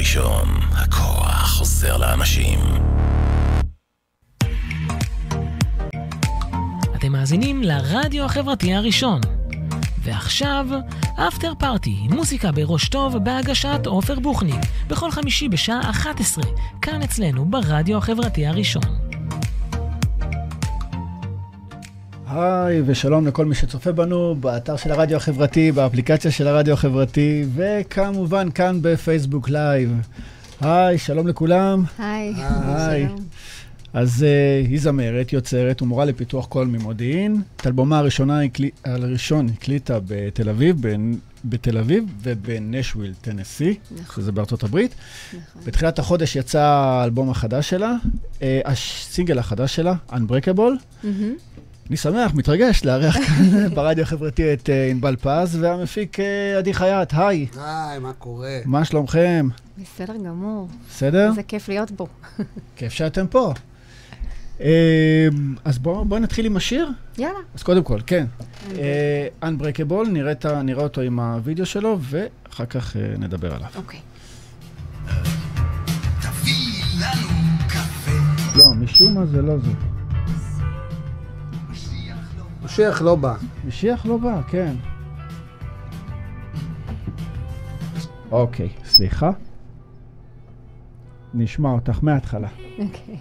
הראשון, הכוח חוזר לאנשים. אתם מאזינים לרדיו החברתי הראשון. ועכשיו, After Party, מוזיקה בראש טוב בהגשת עופר בוחניק, בכל חמישי בשעה 11, כאן אצלנו ברדיו החברתי הראשון. היי, ושלום לכל מי שצופה בנו באתר של הרדיו החברתי, באפליקציה של הרדיו החברתי, וכמובן כאן בפייסבוק live. היי, שלום לכולם. היי. היי. אז uh, היא זמרת, יוצרת ומורה לפיתוח קול ממודיעין. את אלבומה הראשונה, הראשון הקליטה בתל אביב, בין, בתל אביב ובנשוויל, טנסי, נכון. שזה בארצות הברית. נכון. בתחילת החודש יצא האלבום החדש שלה, uh, הסינגל החדש שלה, Unbreakable. Mm-hmm. אני שמח, מתרגש לארח כאן ברדיו החברתי את uh, ענבל פז והמפיק uh, עדי חייט, היי. היי, מה קורה? מה שלומכם? בסדר גמור. בסדר? איזה כיף להיות פה. כיף שאתם פה. Uh, אז בואו בוא נתחיל עם השיר. יאללה. אז קודם כל, כן. Uh, Unbreakable, נראה, נראה אותו עם הוידאו שלו, ואחר כך uh, נדבר עליו. אוקיי. לא, משום מה זה לא זה. משיח לא בא. משיח לא בא, כן. אוקיי, סליחה. נשמע אותך מההתחלה. אוקיי.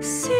See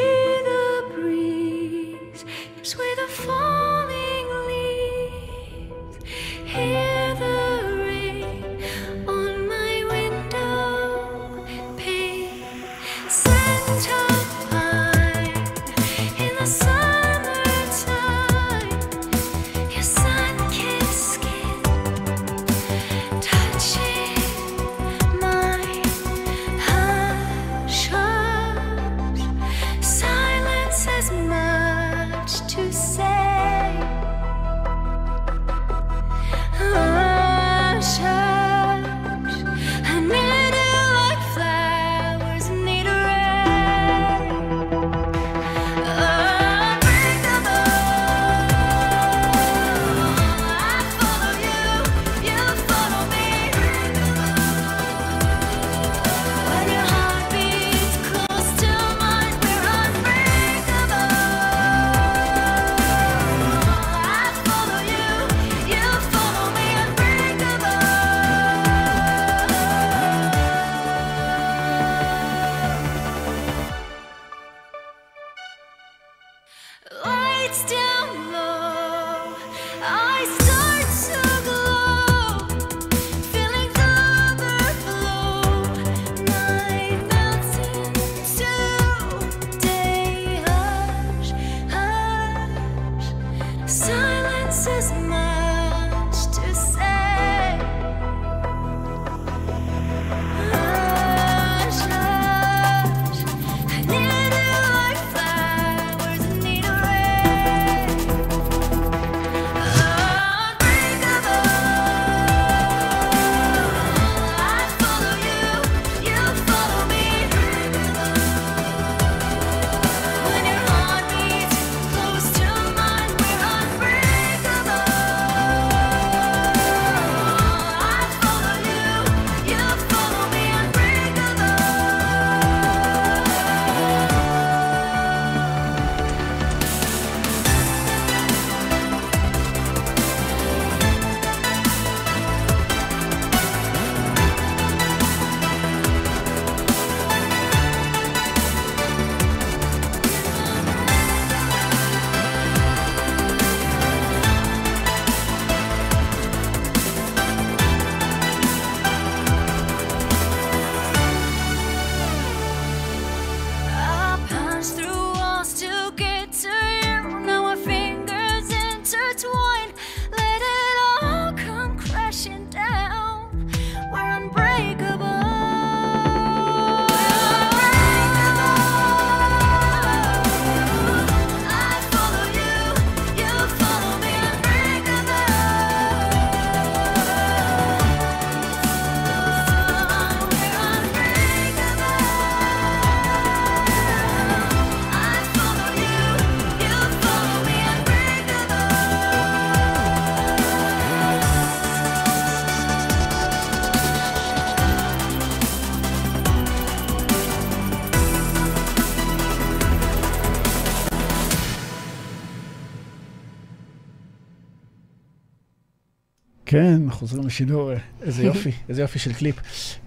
כן, חוזרים לשידור, איזה יופי, איזה יופי של קליפ.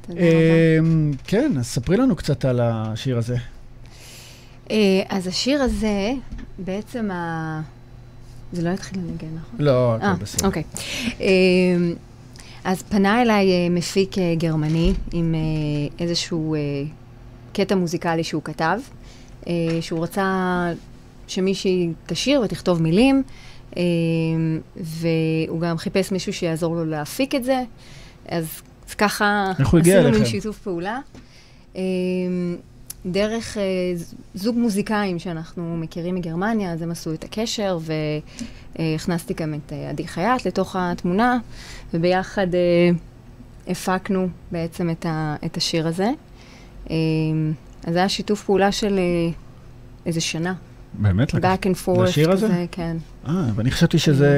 תודה אה, רבה. כן, אז ספרי לנו קצת על השיר הזה. אה, אז השיר הזה, בעצם ה... זה לא יתחיל לנגן, נכון? לא, אה, הכל בסדר. אוקיי. אה, אז פנה אליי אה, מפיק אה, גרמני עם אה, איזשהו אה, קטע מוזיקלי שהוא כתב, אה, שהוא רצה שמישהי תשיר ותכתוב מילים, אה, והוא גם חיפש מישהו שיעזור לו להפיק את זה, אז, ככה עשינו מין? שיתוף פעולה. אה, דרך אה, זוג מוזיקאים שאנחנו מכירים מגרמניה, אז הם עשו את הקשר, והכנסתי גם את אה, עדי חייט לתוך התמונה, וביחד אה, הפקנו בעצם את, ה, את השיר הזה. אה, אז זה היה שיתוף פעולה של איזה שנה. באמת? back and forth. לשיר הזה? כזה, כן. אה, ואני חשבתי שזה...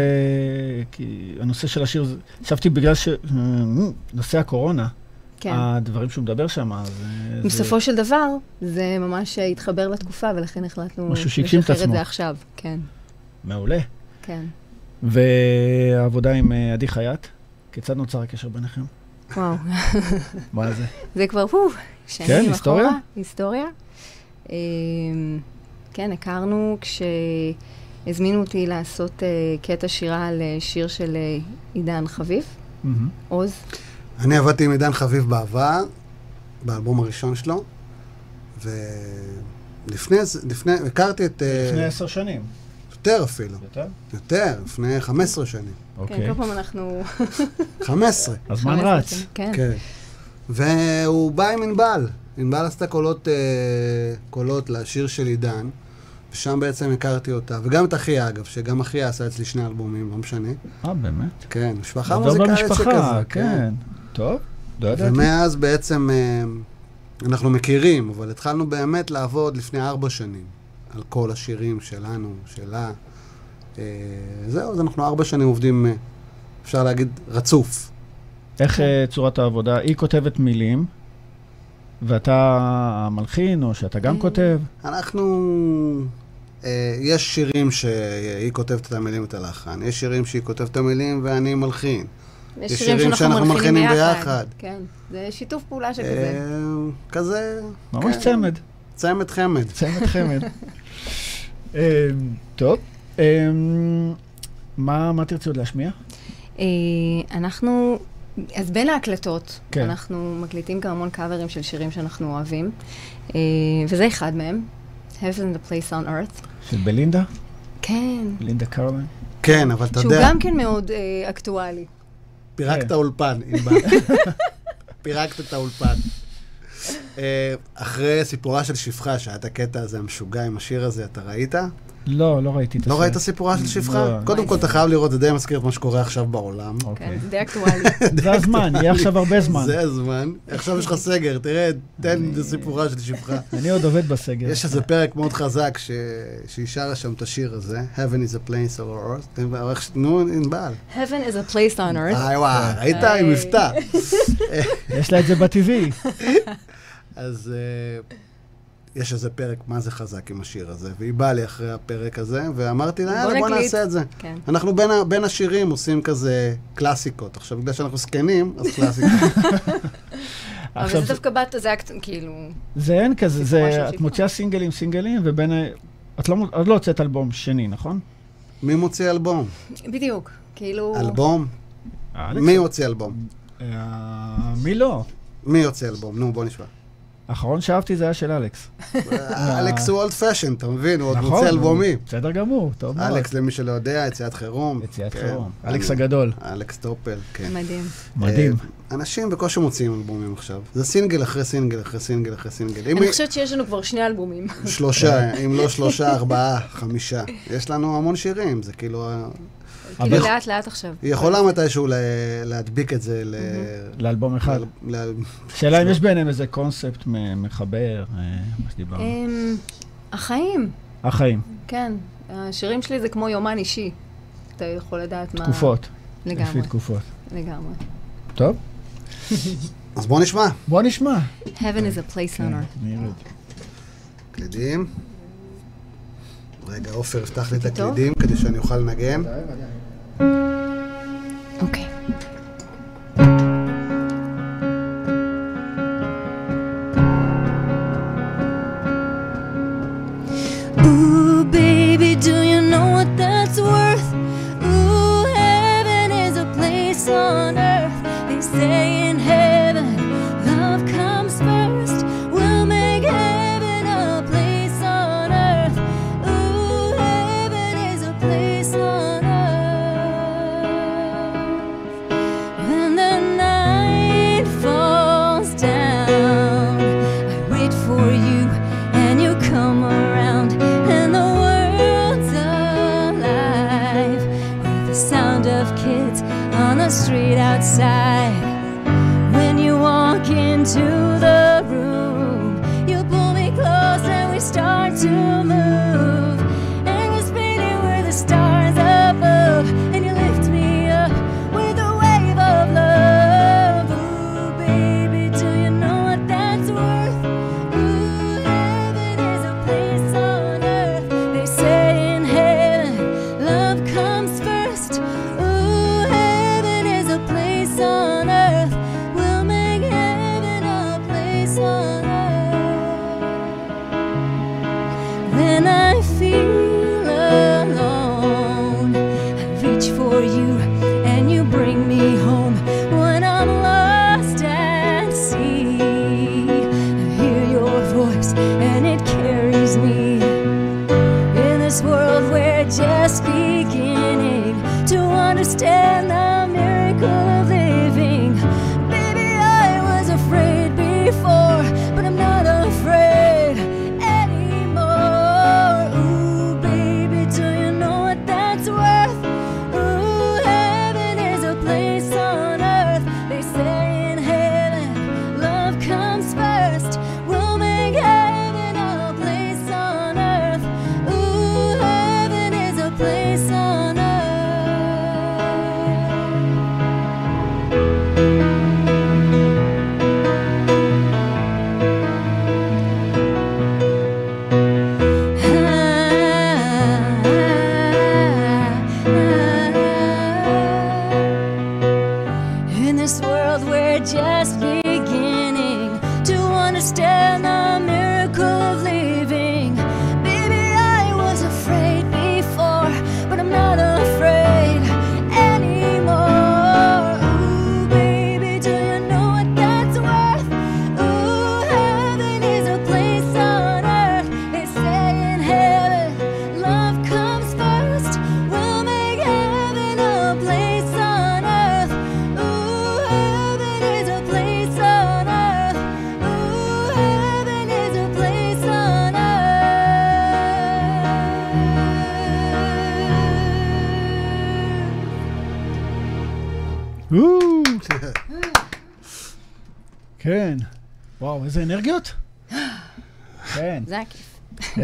כי הנושא של השיר, זה- חשבתי בגלל ש... אה, נושא הקורונה, כן. הדברים שהוא מדבר שם, אז... אה, זה- בסופו של דבר, זה ממש התחבר לתקופה, ולכן החלטנו לשחרר את. זה עכשיו. כן, מעולה. כן. והעבודה עם אה, עדי חייט, כיצד נוצר הקשר ביניכם? וואו. מה זה? זה כבר, פו, שנים כן, אחורה. היסטוריה? היסטוריה. כן, הכרנו כשהזמינו אותי לעשות אה, קטע שירה על אה, שיר של אה, עידן חביב. עוז. אני עבדתי עם עידן חביב בעבר, באלבום הראשון שלו, ולפני זה, לפני, הכרתי את... לפני עשר שנים. יותר אפילו, יותר? יותר, לפני 15 שנים. כן, אוקיי. כל פעם אנחנו... 15, הזמן 15 רץ. כן. כן. והוא בא עם ענבל. ענבל עשתה קולות, קולות לשיר של עידן, ושם בעצם הכרתי אותה. וגם את אחיה, אגב, שגם אחיה עשה אצלי שני אלבומים, לא משנה. אה, באמת? כן, משפחה מוזיקלית במשפחה, שכזה. כן. טוב, לא ידעתי. ומאז בעצם אה, אנחנו מכירים, אבל התחלנו באמת לעבוד לפני ארבע שנים על כל השירים שלנו, שלה. אה, זהו, אז אנחנו ארבע שנים עובדים, אה, אפשר להגיד, רצוף. איך צורת העבודה? היא כותבת מילים, ואתה המלחין, או שאתה גם כותב? אנחנו... אה, יש שירים שהיא כותבת את המילים ואת הלחן, יש שירים שהיא כותבת את המילים ואני מלחין. יש שירים שירים שאנחנו שאנחנו מלחינים ביחד. ביחד. כן, זה שיתוף פעולה שכזה. אה, כזה... ממש כן, צמד. צמד חמד. צמד חמד. אה, טוב. מה מה תרצי עוד להשמיע? אנחנו, אז בין ההקלטות, כן. אנחנו מקליטים גם המון קאברים של שירים שאנחנו אוהבים, וזה אחד מהם, Heaven the Place on Earth. של בלינדה? כן, בלינדה קרולין? כן, אבל אתה שהוא יודע, גם כן מאוד אה, אקטואלי. פירקת כן. אולפן, ענבל. פירקת את האולפן. אה, אחרי סיפורה של שפחה, שהיה את הקטע הזה המשוגע עם השיר הזה, אתה ראית? לא, לא ראיתי את הסרט. לא ראית סיפורה של שפחה? לא. קודם כל, אתה חייב לראות, זה די מזכיר את מה שקורה עכשיו בעולם. כן, אוקיי. זה די אקטואלי. זה הזמן, יהיה עכשיו הרבה זמן. זה הזמן. עכשיו יש לך סגר, תראה, תן את הסיפורה של שפחה. אני עוד עובד בסגר. יש איזה פרק מאוד חזק ש- שהיא שרה שם את השיר הזה, Heaven is a place of earth. נו, ענבל. Heaven is a place on earth. איי וואי, ראית? עם מבטא. יש לה את זה בטבעי. אז אה, יש איזה פרק מה זה חזק עם השיר הזה, והיא באה לי אחרי הפרק הזה, ואמרתי לה, יאללה, בוא נקליט." נעשה את זה. כן. אנחנו בין, בין השירים עושים כזה קלאסיקות. עכשיו, בגלל שאנחנו זקנים, אז קלאסיקות. אבל זה דווקא בת, זה אקט, כאילו... זה אין כזה, זה, את. מוציאה סינגלים סינגלים, ובין... ה- את לא, עוד לא הוצאת אלבום שני, נכון? מי מוציא אלבום? בדיוק, כאילו... אלבום? אלכס. מי הוציא אלבום? אה, מי לא? מי יוציא אלבום? נו, בוא נשמע. האחרון שאהבתי זה היה של אלכס. אלכס הוא old fashion, אתה מבין? הוא עוד נכון, מוציא אלבומים. בסדר גמור, טוב מאוד. אלכס, למי שלא יודע, יציאת חירום. יציאת כן. חירום. אלכס הגדול. אלכס טופל, כן. מדהים. מדהים. אה, אנשים בקושי מוציאים אלבומים עכשיו. זה סינגל אחרי סינגל אחרי סינגל אחרי סינגל. אני חושבת שיש לנו כבר שני אלבומים. שלושה, אם לא שלושה, ארבעה, חמישה. יש לנו המון שירים, זה כאילו... כאילו לאט לאט עכשיו. היא יכולה מתישהו ל- להדביק את זה ל... לאלבום אחד. שאלה אם יש ביניהם איזה קונספט מחבר, אה, מה שדיברנו. אמ, החיים, החיים, כן. השירים שלי זה כמו יומן אישי. אתה יכול לדעת מה... תקופות. לגמרי, לפי תקופות. לגמרי. טוב, אז בואו נשמע. בוא נשמע. Heaven is a place on כן, earth. קלידים. רגע, עופר יפתח לי את. הקלידים כדי שאני אוכל לנגן. אוקיי.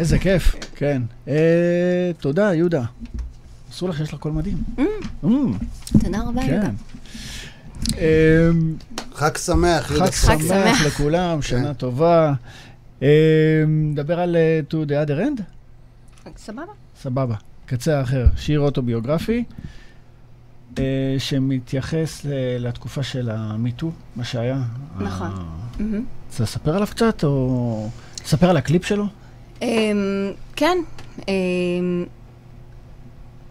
איזה כיף, כן. אה, תודה, יהודה. אסור לך, יש לך קול מדהים. Mm, תודה רבה, יהודה. כן. אה, חג שמח, יהודה. חג שמח. לכולם, שנה כן. טובה. אה, נדבר על אה, To the other end? סבבה. סבבה. קצה האחר, שיר אוטוביוגרפי, אה, שמתייחס לתקופה של המיטו, מה שהיה. נכון. רוצה לספר עליו קצת, או... לספר על הקליפ שלו? אמ, כן. אמ,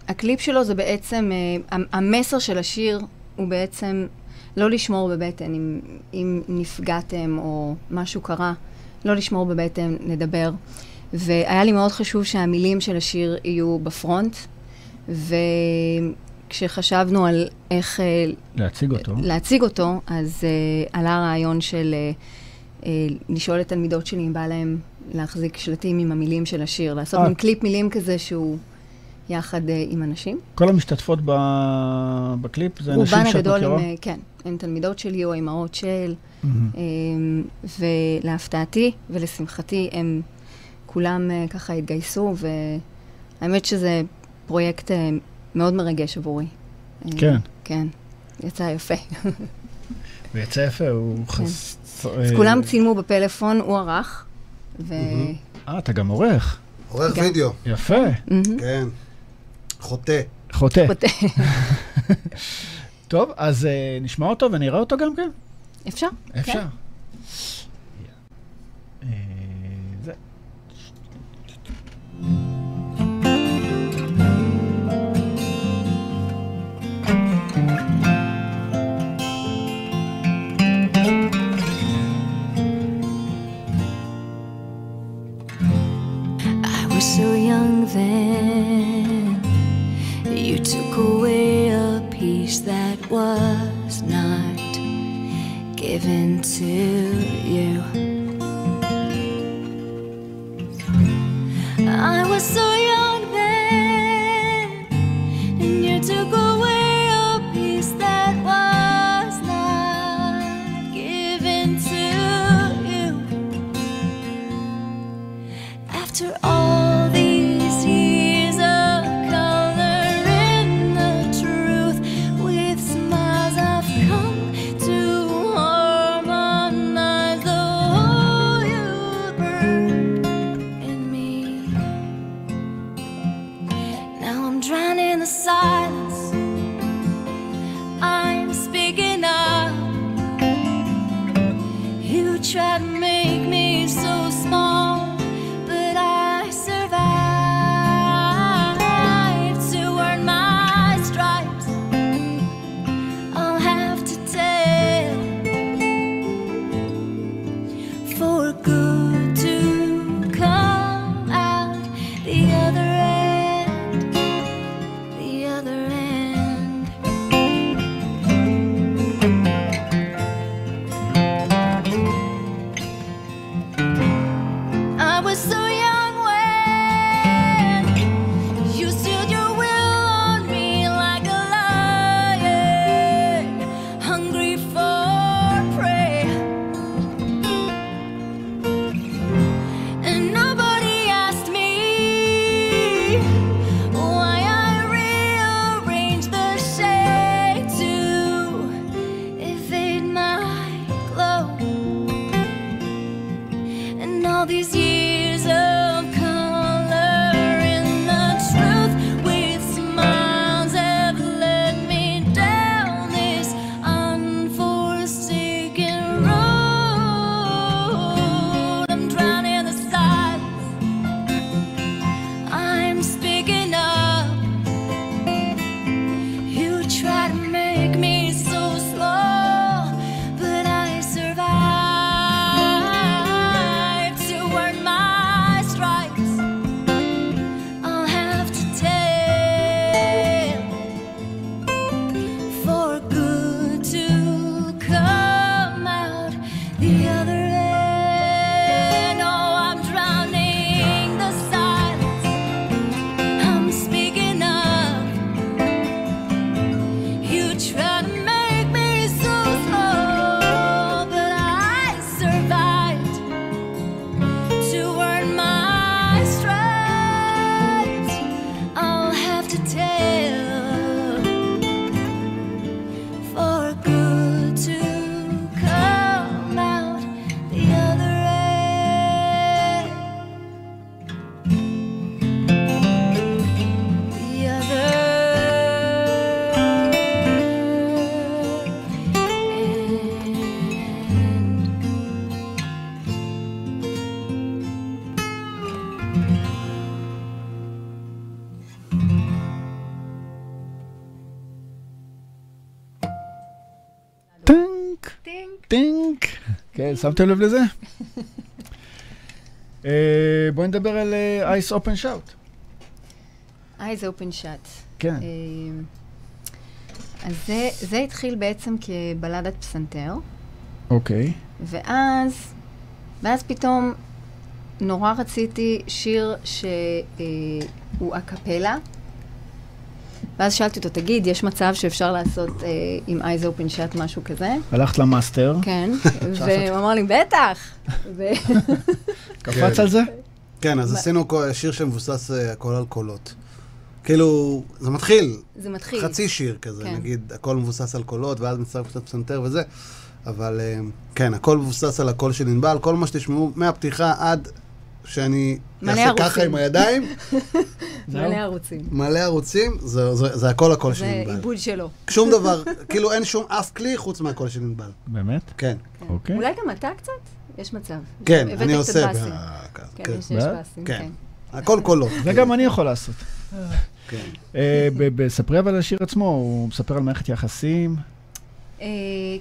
הקליפ שלו זה בעצם, אה, המ- המסר של השיר הוא בעצם לא לשמור בבטן אם, אם נפגעתם או משהו קרה, לא לשמור בבטן, לדבר. והיה לי מאוד חשוב שהמילים של השיר יהיו ב front, וכשחשבנו על איך אה, להציג אותו. להציג אותו, אז uh, עלה הרעיון של uh, uh, לשאול את תלמידות שלי אם בא להם להחזיק שלטים עם המילים של השיר, לעשות אה. מין קליפ מילים כזה שהוא יחד uh, עם אנשים. כל המשתתפות ב... בקליפ זה אנשים רובן שאת הגדול מכירה? הם, uh, כן, הן תלמידות שלי או אימהות של, מהמם. um, ולהפתעתי ולשמחתי הם כולם uh, ככה התגייסו, והאמת שזה פרויקט uh, מאוד מרגש עבורי. Uh, כן. כן, יצא יפה. ויצא יפה, הוא כן. חס... אז כולם צילמו בפלאפון, הוא ערך, ו... אה, אתה גם עורך. עורך. וידאו, יפה. מהמם. כן. חוטא. חוטא. חוטא. טוב, אז אה, נשמע אותו ונראה אותו גם כן? אפשר? אפשר. So young then. You took away a piece that was not given to you. I was so young then, and you took away שמתם לב לזה? אה, בואי נדבר על אה, Ice Open Shout. Eyes open shut. כן. אה, אז זה, זה התחיל בעצם כבלדת פסנתר, אוקיי. ואז, ואז פתאום נורא רציתי שיר שהוא אקפלה. ואז שאלתי אותו, תגיד, יש מצב שאפשר לעשות אה, עם Eyes Open Shut משהו כזה? הלכת ל master, כן. והוא אמר לי, בטח! ו- קפץ על זה? כן, אז עשינו שיר שמבוסס אה, הכל על קולות. כאילו, זה מתחיל, זה מתחיל. חצי שיר כזה, כן. נגיד, הכל מבוסס על קולות, ואז מצטרף קצת פסנתר וזה, אבל אה, כן, הכל מבוסס על הקול של ענבל, כל מה שתשמעו מהפתיחה עד שאני מלא אעשה ככה. עם הידיים, מלא ערוצים. מלא ערוצים, זה, זה, זה הכל הקול של זה ענבל. עיבוד שלו. שום דבר, כאילו אין שום אף כלי חוץ מהקול של ענבל. באמת? כן, כן. אוקיי. אולי גם אתה קצת? יש מצב. כן, אני עושה... כן, כן, יש באסים, כן. כן. הכל קולות. זה גם אני יכול לעשות. כן. אה, בספרי אבל על השיר עצמו, הוא מספר על מערכת יחסים. אה,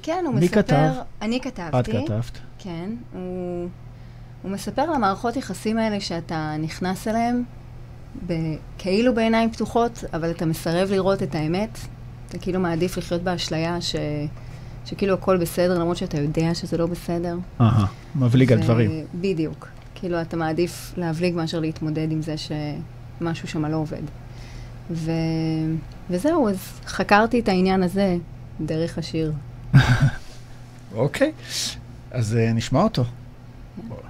כן, הוא מי מספר... כתב? אני כתבתי. את כתבת. כן. הוא, הוא מספר על המערכות יחסים האלה שאתה נכנס אליהם, ב, כאילו בעיניים פתוחות, אבל אתה מסרב לראות את האמת. אתה כאילו מעדיף לחיות באשליה ש, שכאילו הכל בסדר, למרות שאתה יודע שזה לא בסדר. אהה, מבליג על ו- דברים. בדיוק. כאילו, אתה מעדיף להבליג מאשר להתמודד עם זה שמשהו שם לא עובד. ו... וזהו, אז חקרתי את העניין הזה דרך השיר. אוקיי. אז אה, נשמע אותו. I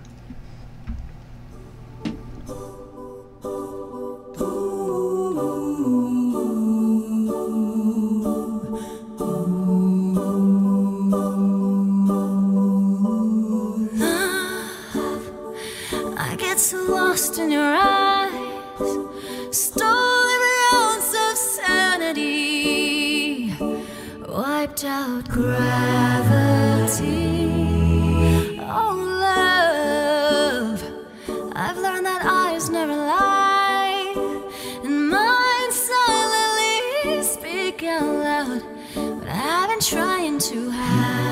in your eyes, stole every ounce of sanity, wiped out gravity. Oh, love, I've learned that eyes never lie, and mine silently speak out loud, but I've been trying to hide.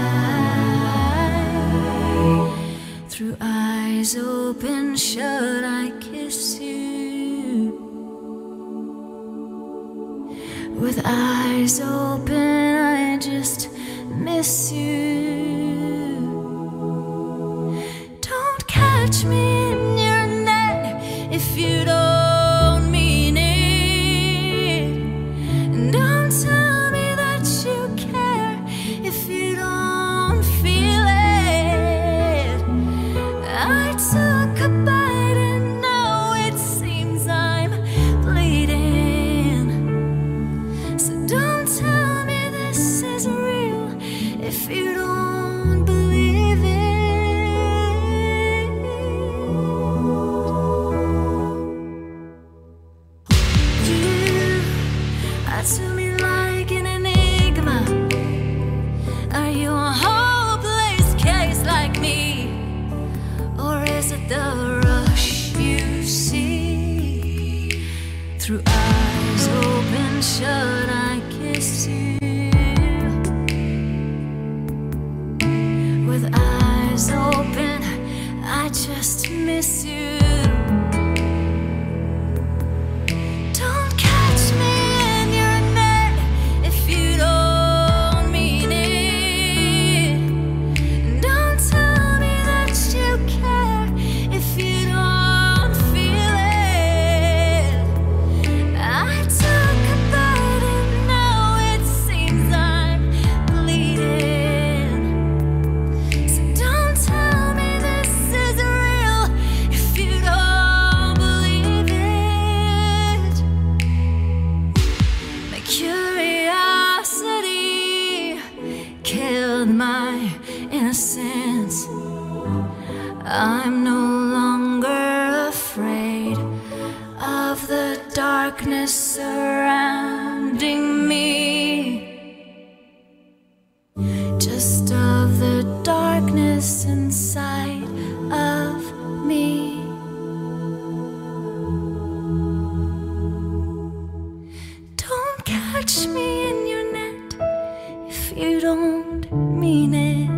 Through eyes open shut, I kiss you. With eyes open, I just miss you. You don't mean it.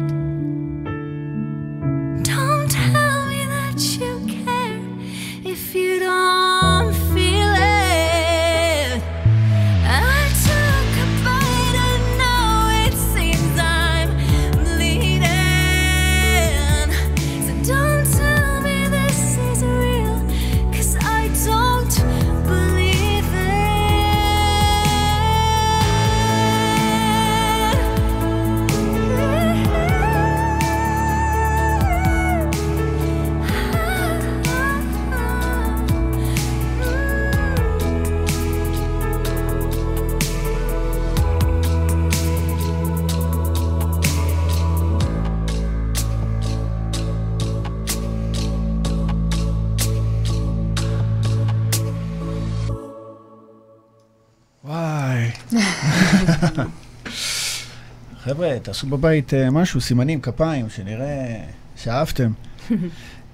חבר'ה, תעשו בבית אה, משהו, סימנים, כפיים, שנראה שאהבתם.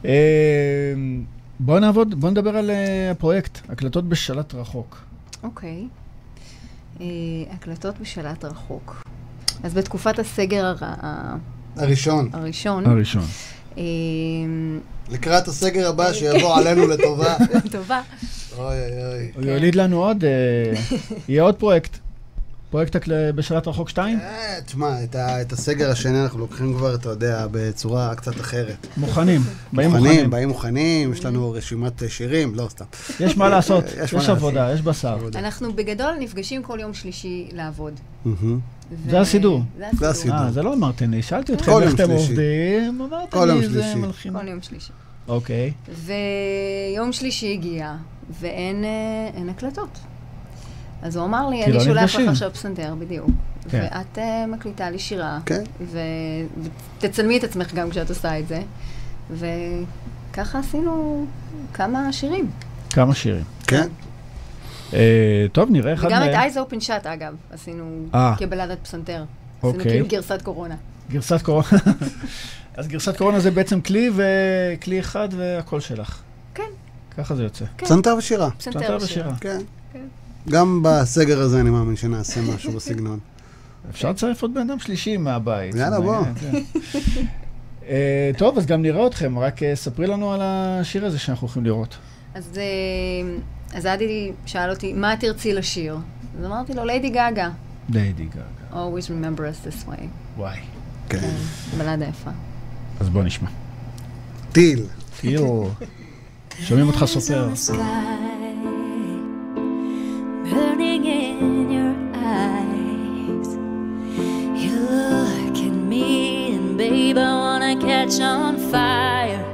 אה, בואו נעבוד, בואו נדבר על אה, הפרויקט, הקלטות בשלט רחוק. אוקיי. הקלטות בשלט רחוק. אז בתקופת הסגר הר- הראשון. הראשון, הראשון. לקראת הסגר הבא שיבוא עלינו לטובה. טובה, אוי אוי אוי. הוא יוליד לנו עוד, יהיה עוד פרויקט. פרויקט בשלט רחוק 2? אה, תשמע, את ה- את הסגר השני אנחנו לוקחים כבר, אתה יודע, בצורה קצת אחרת. מוכנים, באים מוכנים, מוכנים. באים מוכנים, יש לנו רשימת אה, שירים, לא סתם. יש מה לעשות, יש יש מה לעשות. עבודה, יש בשר. אנחנו בגדול נפגשים כל יום שלישי לעבוד. זה הסידור. זה הסידור. אה, זה לא אמרתם לי, שאלתי אתכם כל איך יום אתם שלישי. עובדים, אמרתם יום לי, זה שלישי. מלחין. כל יום שלישי. אוקיי. ויום שלישי הגיע, ואין אין הקלטות. אז הוא אמר לי, אני לא שולח נפגשים." לך עכשיו פסנתר, בדיוק. כן. ואת אה, מקליטה לי שירה, כן. ו- ותצלמי את עצמך גם כשאת עושה את זה. וככה עשינו כמה שירים. כמה שירים. כן. אה, טוב, נראה אחד וגם את. Eyes Open Shut, אגב, עשינו אה. כבלדת פסנתר. עשינו אוקיי. כאילו גרסת קורונה. גרסת קורונה. אז גרסת קורונה זה בעצם כלי וכלי אחד והכל שלך. כן. ככה זה יוצא. כן. פסנתר ושירה. פסנתר. ושירה. כן. גם בסגר הזה אני מאמין שנעשה משהו בסגנון. אפשר לצרף עוד בן אדם שלישי מהבית. יאללה, בוא. אה, טוב, אז גם נראה אתכם, רק אה, ספרי לנו על השיר הזה שאנחנו הולכים לראות. אז, אה, אז אדי שאל אותי, מה תרצי לשיר? אז אמרתי לו, ליידי גאגה. ליידי גאגה. Always remember us this way. וואי. כן. כן, בלדה יפה. אז בוא נשמע. טיל. כאילו, שומעים אותך סופר. Burning in your eyes. You look at me, and babe, I wanna catch on fire.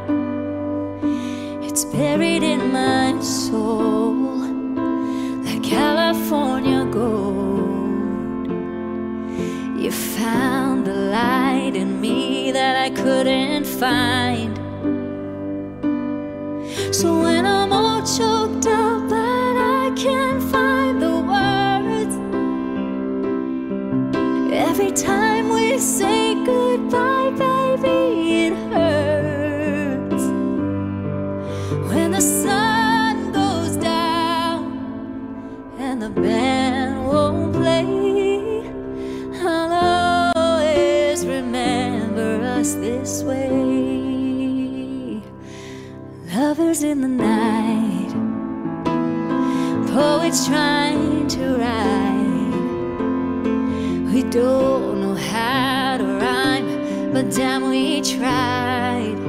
It's buried in my soul, like California gold. You found the light in me that I couldn't find. So when I'm all choked up, I can't find the words. Every time we say goodbye, baby, it hurts. When the sun goes down and the band won't play, I'll always remember us this way. Lovers in the night, poets trying to write. We don't know how to rhyme, but damn, we tried.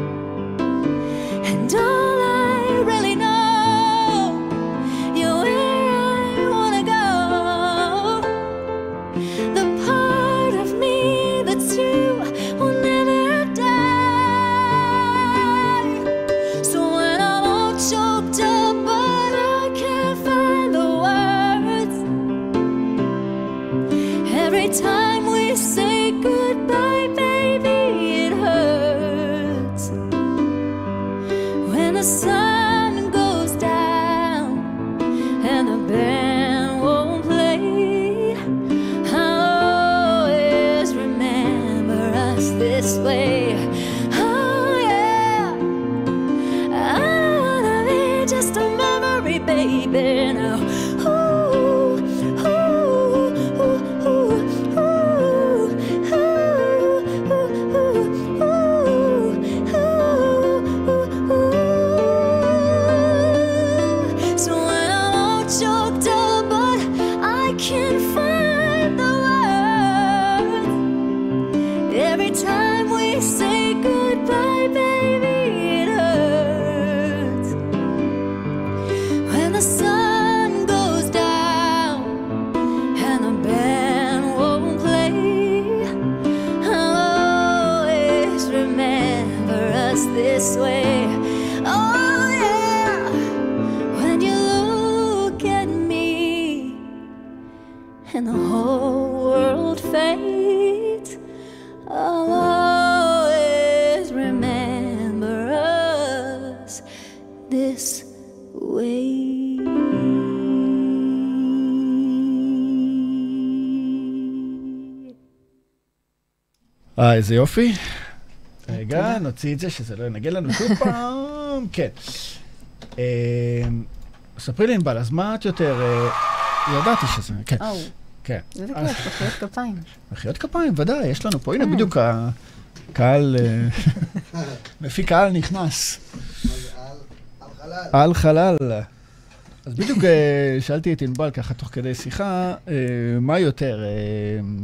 איזה יופי. רגע, נוציא את זה, שזה לא ינגן לנו שוב פעם. כן. אה, ספרי לי, ענבל, אז מה את יותר... אה, ידעתי שזה... כן, כן. איזה כיף, מחיאות כפיים. מחיאות כפיים, ודאי, יש לנו פה, הנה אה. בדיוק הקהל, אה, מפיק קהל נכנס. על חלל. אז בדיוק אה, שאלתי את ענבל ככה תוך כדי שיחה, אה, מה יותר, אה,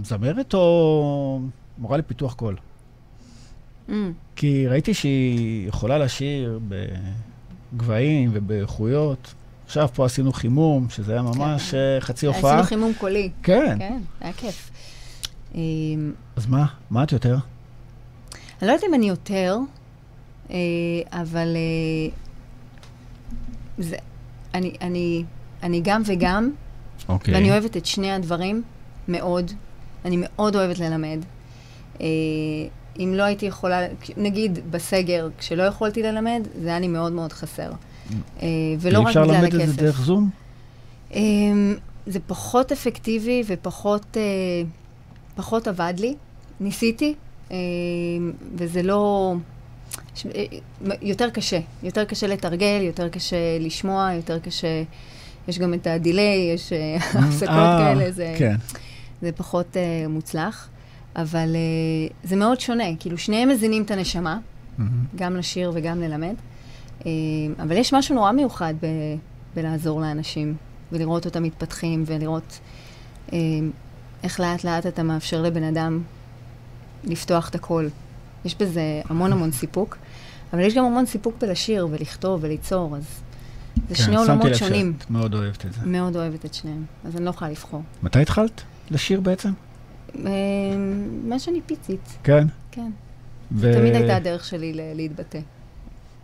זמרת או מורה לפיתוח קול? Mm, כי ראיתי שהיא יכולה לשיר בגבהים ובאיכויות. עכשיו פה עשינו חימום, שזה היה ממש אה, חצי הופעה. עשינו חימום קולי. כן. כן, היה כיף. אז מה? מה את יותר? אני לא יודעת אם אני יותר, אה, אבל אה, זה, אני, אני, אני גם וגם, אוקיי. ואני אוהבת את שני הדברים מאוד. אני מאוד אוהבת ללמד. אה, אם לא הייתי יכולה, נגיד בסגר, כשלא יכולתי ללמד, זה היה לי מאוד מאוד חסר. אה, ולא רק אפשר בגלל ללמד את הכסף. זה דרך זום? אמ, זה פחות אפקטיבי ופחות אה, פחות עבד לי. ניסיתי, וזה לא... יותר קשה. יותר קשה לתרגל, יותר קשה לשמוע, יותר קשה... יש גם את הדיליי, יש הפסקות כאלה, זה, כן. זה פחות מוצלח. אבל אה, זה מאוד שונה, כאילו שניהם מזינים את הנשמה, מהמם. גם לשיר וגם ללמד. אה, אבל יש משהו נורא מיוחד ב, בלעזור לאנשים, ולראות אותם מתפתחים, ולראות אה, איך לאט לאט אתה מאפשר לבן אדם לפתוח את הכל. יש בזה המון המון סיפוק, אבל יש גם המון סיפוק בלשיר ולכתוב וליצור, אז זה כן, שני שמתי עולמות לב שונים. שאת מאוד אוהבת את זה. מאוד אוהבת את שניהם, אז אני לא יכולה לבחור. מתי התחלת לשיר בעצם? אה, מה שאני פיצית, כן. כן. ו- תמיד הייתה הדרך שלי ל- להתבטא.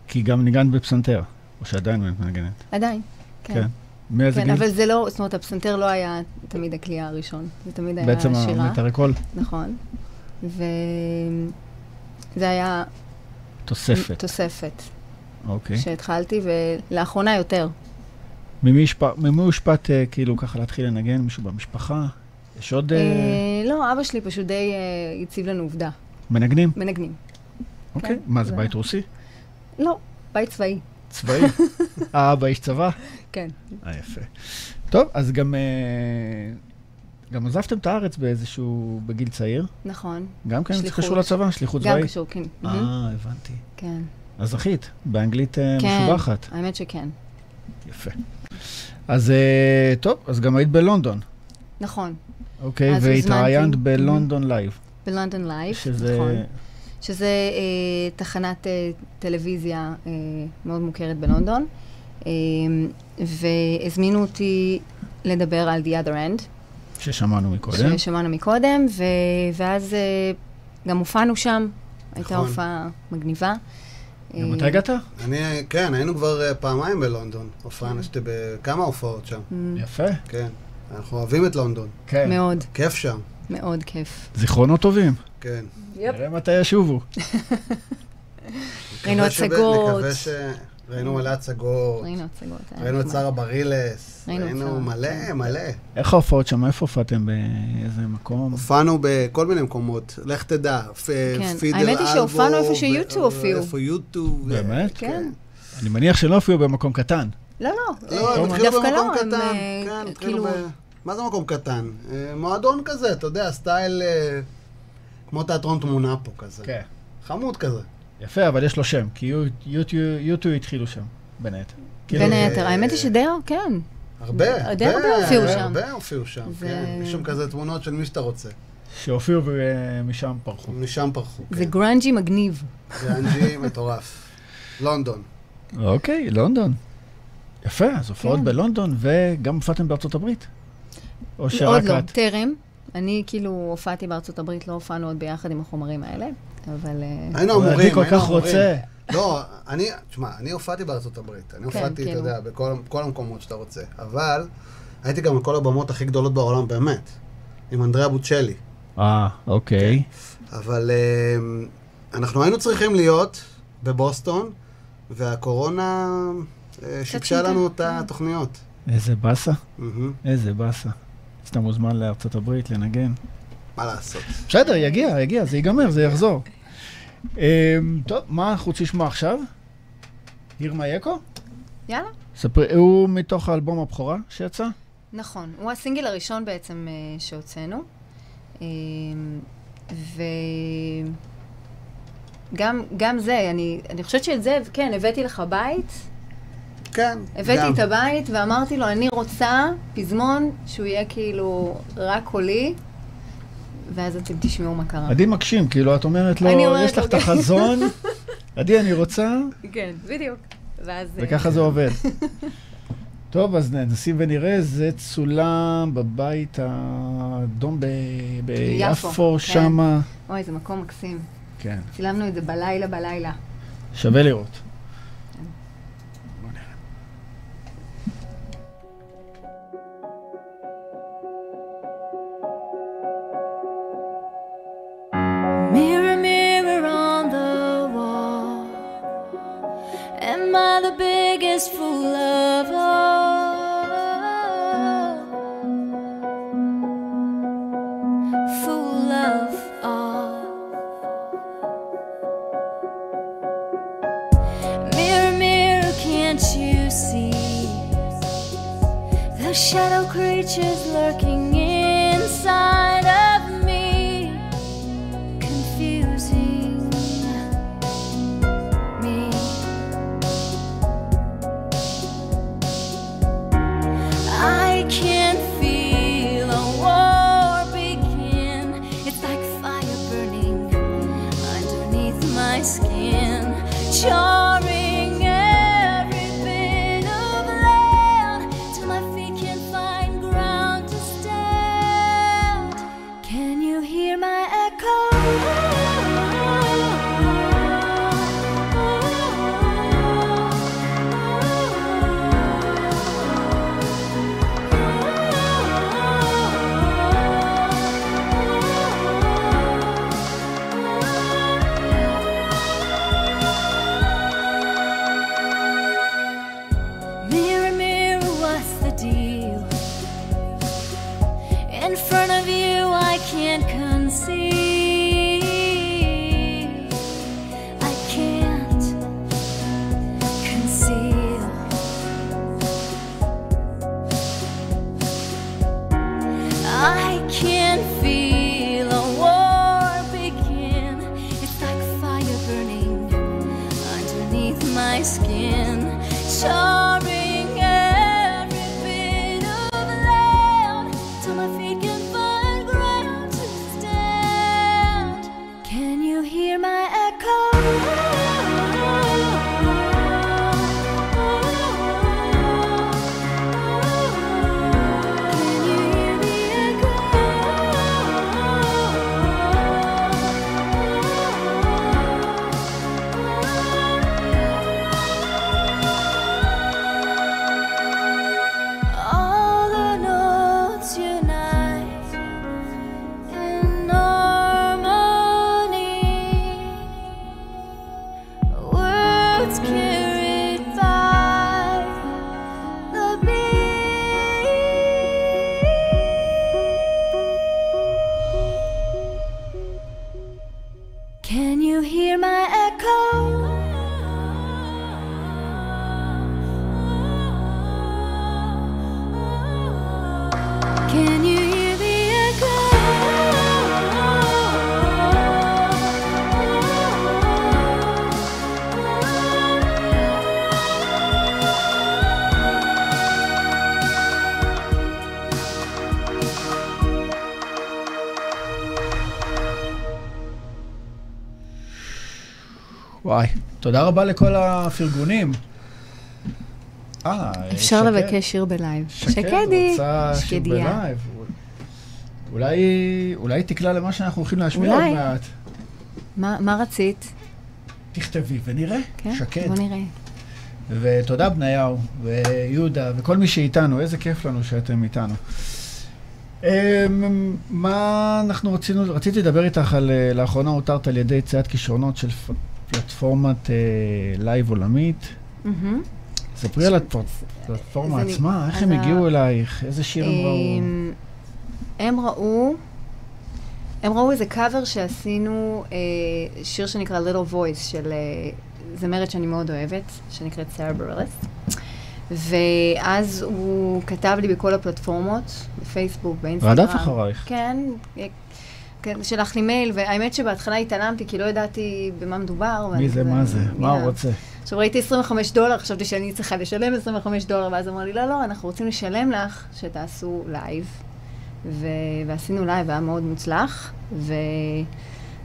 כי גם ניגנת בפסנתר, או שעדיין מנגנת. עדיין, כן. כן. מאיזה כן, גיל? אבל זה לא, זאת אומרת, הפסנתר לא היה תמיד הכלי הראשון, זה תמיד היה בעצם שירה, המיתרי קול, נכון. וזה היה תוספת. תוספת אוקיי. שהתחלתי, ולאחרונה יותר. ממי הושפעת אה, כאילו ככה להתחיל לנגן? מישהו במשפחה? יש עוד אה, אה, לא, אבא שלי פשוט די אה, הציב לנו עובדה, מנגנים? מנגנים. אוקיי. כן, מה, זה זה- בית רוסי? לא, בית צבאי, צבאי? אה, אבא איש צבא? כן. אה, יפה. טוב, אז גם... אה, גם עזבתם את הארץ באיזשהו... בגיל צעיר? נכון, גם כן? זה. קשור לצבא? שליחות גם צבאית? קשור, כן. אה, הבנתי. כן. אז זכית, באנגלית אה, כן, משובחת. האמת שכן. יפה. אז אה, טוב, אז גם היית בלונדון, נכון, אוקיי? והתראיינת. בלונדון live. בלונדון live. נכון. שזה אה, תחנת אה, טלוויזיה אה, מאוד מוכרת בלונדון, אה, והזמינו אותי לדבר על The Other End, ששמענו מקודם. ששמענו מקודם, ו... ואז אה, גם הופענו שם, הייתה נכון. הופעה מגניבה. גם אה, אתה הגעת? אני, כן, היינו כבר אה, פעמיים בלונדון. הופענו שתי בכמה הופעות שם, מ- יפה. כן. אנחנו אוהבים את לונדון. כן. מאוד, כיף שם, מאוד כיף. זיכרונות טובים. כן. נראה מתי ישובו. ראינו הצגות. נקווה ש... ראינו מלא הצגות. ראינו הצגות. ראינו את. שרה ברילס. ראינו מלא, כן. מלא. איך ההופעות שם? איפה הופעתם? באיזה מקום? הופענו בכל מיני מקומות, לך תדע. כן. פידל האמת היא אלבו, שהופענו איפה ו- שיוטיוב הופיעו. איפה יוטיוב. באמת? כן. אני מניח שלא הופיעו במקום קטן. לא, לא, לא, אה, הם התחילו דווקא במקום לא, הם, קטן. אה, כן, התחילו כאילו, ב... מה זה מקום קטן? אה, מועדון כזה, אתה יודע, style כמו תיאטרון תמונה פה כזה. כן. חמוד כזה. יפה, אבל יש לו שם, כי U2 התחילו שם, בין היתר. כאילו, בין אה, היתר. האמת היא שדי, כן. הרבה, די הרבה הופיעו שם. הרבה הופיעו שם, זה- כן. יש שם כזה תמונות של מי שאתה רוצה. שהופיעו ומשם פרחו. משם פרחו. זה כן. grungy מגניב. זה אנג'י מטורף. לונדון. אוקיי, לונדון. יפה, אז הופעות כן. בלונדון, וגם הופעתם בארצות הברית? או שרק עוד לא, את? טרם. אני כאילו הופעתי בארצות הברית, לא הופענו עוד ביחד עם החומרים האלה, אבל... אה, היינו אמורים, אני כל היינו כך. רוצה. לא, אני, תשמע, אני הופעתי בארצות הברית. אני הופעתי, אתה כאילו. יודע, בכל המקומות שאתה רוצה. אבל הייתי גם בכל הבמות הכי גדולות בעולם, באמת. עם אנדריאה בוצ'לי. אה, אוקיי. אבל אה, אנחנו היינו צריכים להיות בבוסטון, והקורונה שיבשה לנו את. התוכניות. איזה באסה. איזה באסה. אז אתה מוזמן לארצות הברית לנגן. מה לעשות? בסדר, יגיע, יגיע, זה ייגמר, זה יחזור. אמ, טוב, מה אנחנו רוצים לשמוע עכשיו? ירמה יקו? יאללה. ספרי, הוא מתוך האלבום הבכורה שיצא? נכון, הוא הסינגל הראשון בעצם אה, שהוצאנו. אה, וגם גם זה, אני, אני חושבת שאת זה, כן, הבאתי לך בית, כן. הבאתי גם. את הבית ואמרתי לו, אני רוצה פזמון שהוא יהיה כאילו רק קולי, ואז אתם תשמעו מה קרה. עדי מקשים, כאילו, את אומרת לו, אומרת יש לך לו, את החזון, עדי, אני רוצה, כן, בדיוק. ואז... אה, וככה זה עובד. טוב, אז נשים ונראה, זה צולם בבית האדום ב- ביפו, ביפו, כן. שמה. אוי, זה מקום מקסים. כן, צילמנו את זה בלילה בלילה. שווה לראות. The biggest fool of all? Fool of all. Mirror, mirror, can't you see the shadow creatures lurking inside תודה רבה לכל הפרגונים. אה, אפשר שקד. לבקש שיר ב live. שקד שקדי, רוצה שיר שקדיה. ב live. אולי, אולי תקלע למה שאנחנו הולכים להשמיע עוד. מעט. מה מה רצית? תכתבי ונראה. כן? שקד. בוא נראה. ותודה בניהו, ויהודה, וכל מי שאיתנו, איזה כיף לנו שאתם איתנו. אמ, מה אנחנו רצינו, רציתי לדבר איתך על, אה, לאחרונה אותרת על ידי ציידת כישרונות של פלטפורמת אה, לייב עולמית. ספרי על הפלטפורמה עצמה, איך הם הגיעו אלייך, איזה שיר הם ראו. אמ, הם ראו הם ראו איזה קאבר שעשינו, אה, שיר שנקרא Little Voice של אה, זמרת שאני מאוד אוהבת, שנקראת סארה ברלס. ואז הוא כתב לי בכל הפלטפורמות, בפייסבוק, באינסטגרם. רדף אחרייך. כן, כן, שלח לי מייל, והאמת שבהתחלה התעלמתי, כי לא ידעתי במה מדובר. מי זה, כזה, מה זה, מה הוא. רוצה? עכשיו ראיתי 25 דולר, חשבתי שאני צריכה לשלם 25 דולר, ואז אמר לי, לא, לא, אנחנו רוצים לשלם לך שתעשו לייב. ו... ועשינו לייב, היה מאוד מוצלח,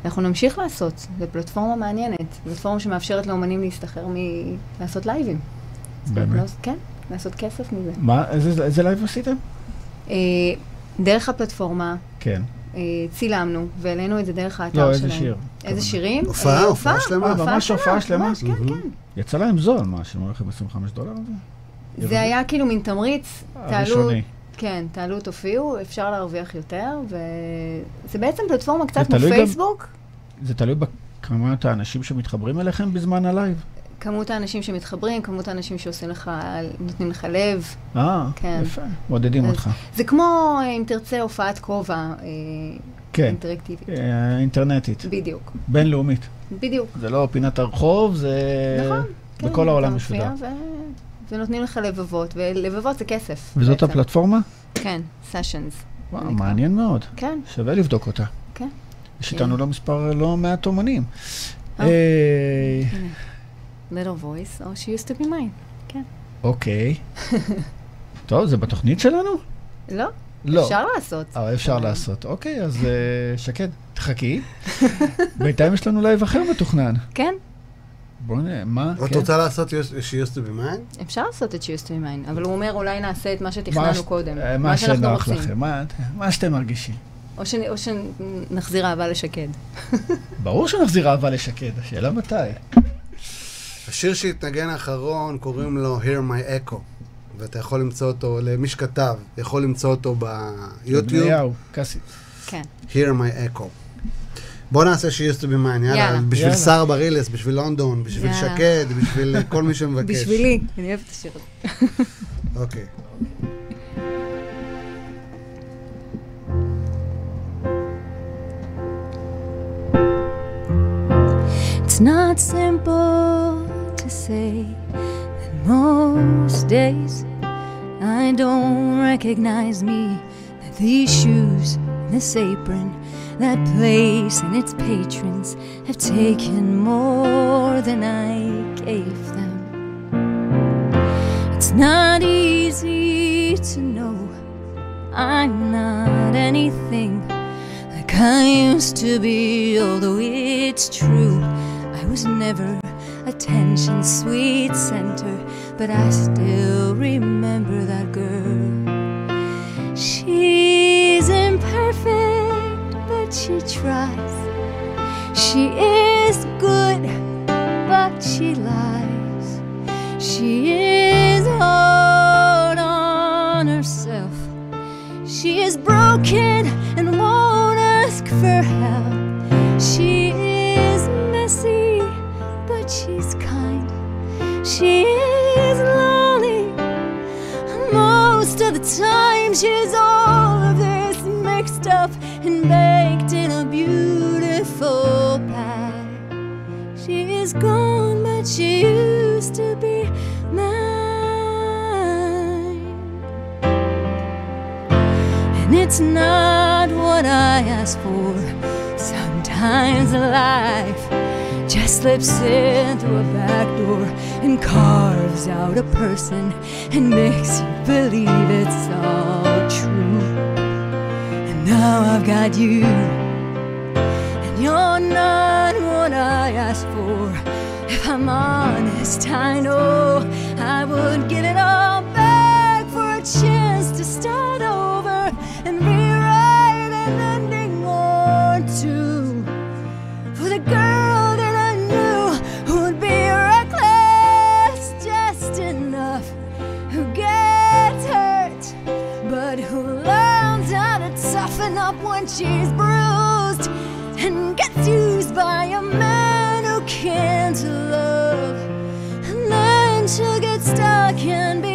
ואנחנו נמשיך לעשות. זו פלטפורמה מעניינת, פלטפורמה שמאפשרת לאומנים להשתכר מלעשות לייבים. באמת? לא- כן, לעשות כסף מזה. מה, איזה איזה לייב עשיתם? אה, דרך הפלטפורמה כן. אה, צילמנו, והעלינו את זה דרך האתר לא, שלהם. איזה שיר? איזה שירים? הופעה, אה, הופעה שלמה. אה, ממש הופעה שלמה? ממש, כן, מהמם. כן. יצא להם זול, מה, שילמו לכם 25 דולר זה? היה כאילו מין תמריץ, תעלו, הראשוני. כן, תעלו, תופיעו, אפשר להרוויח יותר, וזה בעצם פלטפורמה קצת זה כמו פייסבוק. זה תלוי בכמות האנשים שמתחברים אליכם בזמן הלייב? כמות האנשים שמתחברים, כמות האנשים שעושים לך, נותנים לך לב. אה, כן. יפה, מעודדים אז- אותך. זה כמו, אה, אם תרצה, הופעת כובע אה, כן, אינטראקטיבית. אה, אינטרנטית, בדיוק, בינלאומית. בדיוק. זה לא פינת הרחוב, זה נכון. כן, בכל העולם אתה מופיע משודר. ו- ונותנים לך לבבות, ולבבות זה כסף. וזאת בעצם. הפלטפורמה? כן, סשנס. וואו. מעניין מאוד. כן, שווה לבדוק אותה. כן. יש כן. איתנו לא מספר לא מעט אומנים. אה. אה. Little voice, או she used to be mine. אוקיי. טוב, זה בתוכנית שלנו? לא, לא. אפשר לעשות. אבל אפשר לעשות. אוקיי, אז אה, שקד, תחכי. בינתיים יש לנו לייב אחר מתוכנן. כן, בואו נראה, מה? את כן. רוצה לעשות She used to be mine? אפשר לעשות את she used to be mine, אבל הוא אומר אולי נעשה את מה שתכננו קודם. אה, מה שאנחנו שנוח רוצים. לכם, מה- שאתם מרגישים. או שנחזיר אהבה לשקד. ברור שנחזיר אהבה לשקד, השאלה מתי. השיר שהתנגן האחרון קוראים לו Hear My Echo, ואתה יכול למצוא אותו, למי שכתב, יכול למצוא אותו ביוטיוב, בניהו, קאסי. כן. Hear My Echo. בוא נעשה She used to be mine, יאללה, יאללה. בשביל. שר ברילס, בשביל לונדון, בשביל יאללה. שקד, בשביל כל מי שמבקש. בשבילי, אני אוהבת את השיר הזה. אוקיי. It's not simple say that most days I don't recognize me. That these shoes, and this apron, that place and its patrons have taken more than I gave them. It's not easy to know I'm not anything like I used to be, although it's true. I was never attention sweet center, but I still remember that girl. She's imperfect, but she tries. She is good, but she lies. She is hard on herself. She is broken and won't ask for help. She is messy, she's kind. She is lonely. Most of the time, she's all of this mixed up and baked in a beautiful pie. She is gone, but she used to be mine. And it's not what I asked for. Sometimes life just slips in through a back door and carves out a person and makes you believe it's all true. And now I've got you, and you're not what I asked for. If I'm honest, I know I would give it all back for a chance to start toughen up when she's bruised and gets used by a man who can't love. And then she'll get stuck and be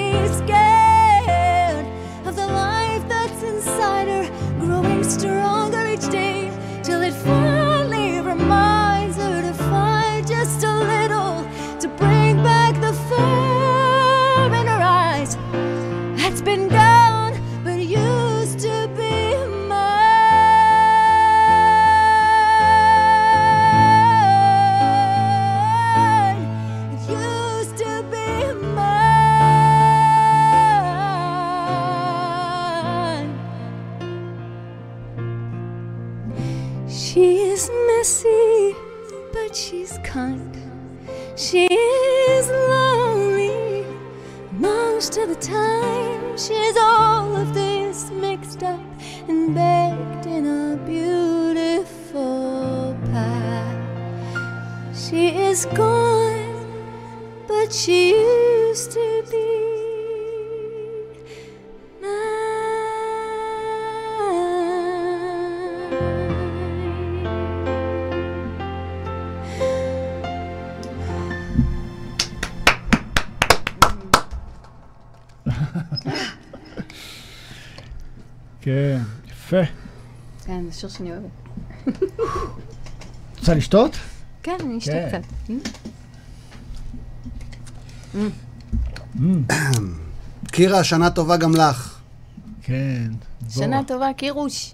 שיר שאני אוהבת. רוצה לשתות? כן, אני אשתה כן. קצת. קירה, שנה טובה גם לך. כן. שנה טובה, קירוש.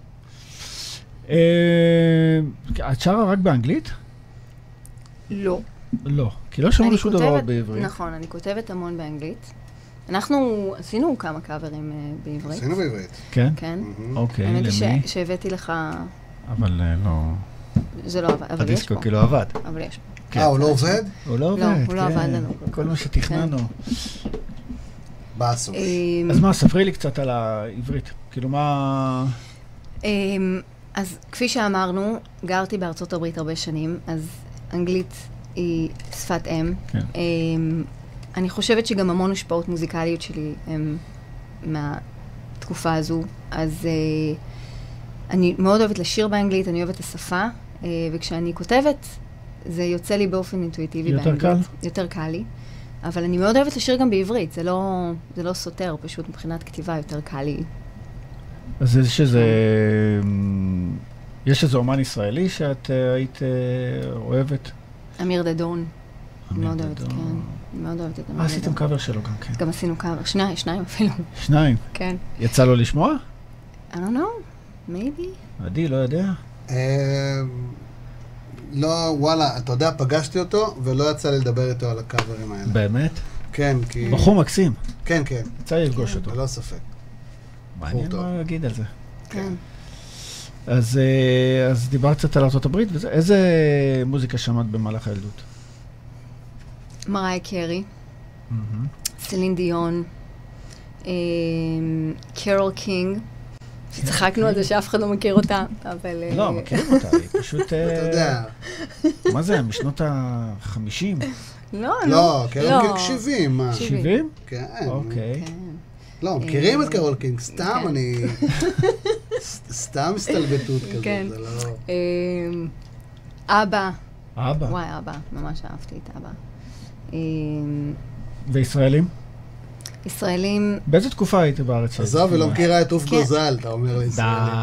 אה, את שרה רק באנגלית? לא. לא, כי לא שמענו שום דבר בעברית. נכון, אני כותבת המון באנגלית. אנחנו עשינו כמה קאברים אה, בעברית. עשינו בעברית. כן? כן. אוקיי, האמת היא למי? שהבאתי לך, אבל אה, לא... זה לא עבד, אבל יש הדיסקו פה. כאילו עבד. אבל יש פה. אה, הוא לא עובד? הוא לא לא, עובד, הוא לא כן. עבד לנו כל. מה שתכננו. אמ, אז מה, ספרי לי קצת על העברית. כאילו, מה... אמ, אז כפי שאמרנו, גרתי בארצות הברית הרבה שנים, אז אנגלית היא שפת אם. כן. אני חושבת שגם המון השפעות מוזיקליות שלי הן מהתקופה הזו. אז אה, אני מאוד אוהבת לשיר באנגלית, אני אוהבת את השפה, אה, וכשאני כותבת, זה יוצא לי באופן אינטואיטיבי יותר באנגלית. קל? יותר קל לי. אבל אני מאוד אוהבת לשיר גם בעברית, זה לא, זה לא סותר, פשוט מבחינת כתיבה יותר קל לי. אז יש איזה... אמ, יש איזה אומן ישראלי שאת אה, היית אוהבת? אמיר דדון. מאוד אוהבת, דדון. כן. מאוד אוהבת את אה, עשיתם דדון. קאבר שלו גם כן. גם עשינו קאבר, שניים, שניים אפילו, שניים. כן. יצא לו לשמוע? I don't know, maybe. עדי, לא יודע. אה, לא, וואלה, אתה יודע, פגשתי אותו, ולא יצא לי לדבר איתו על הקאברים האלה. באמת? כן, כי... בחור מקסים. כן, כן, יצא לי לפגוש אותו. ללא ספק. מעניין. מה להגיד על זה. כן. אז, אה, אז דיברת קצת על ארה"ב, וזה, איזה מוזיקה שמעת במהלך הילדות? מריה קרי, סלין דיון, אמ, קרול קינג, שצחקנו על זה שאף אחד לא מכיר אותה, אבל... אה, לא, מכירים אותה, היא פשוט... אה, אתה יודע, מה זה, משנות ה-50? לא, לא, לא. קרול קינג 70, מה? 70. 70? כן. אוקיי. כן. לא, מכירים את אה, קרול קינג, סתם כן. אני... סתם הסתלבטות כזאת, כן. זה לא... אמ, אבא, אבא. וואי, אבא, ממש אהבתי את אבא. אמ, וישראלים? ישראלים, באיזה תקופה היית בארץ? עזוב, היא לא מכירה את עוף כן. גוזל, אתה אומר לישראלים.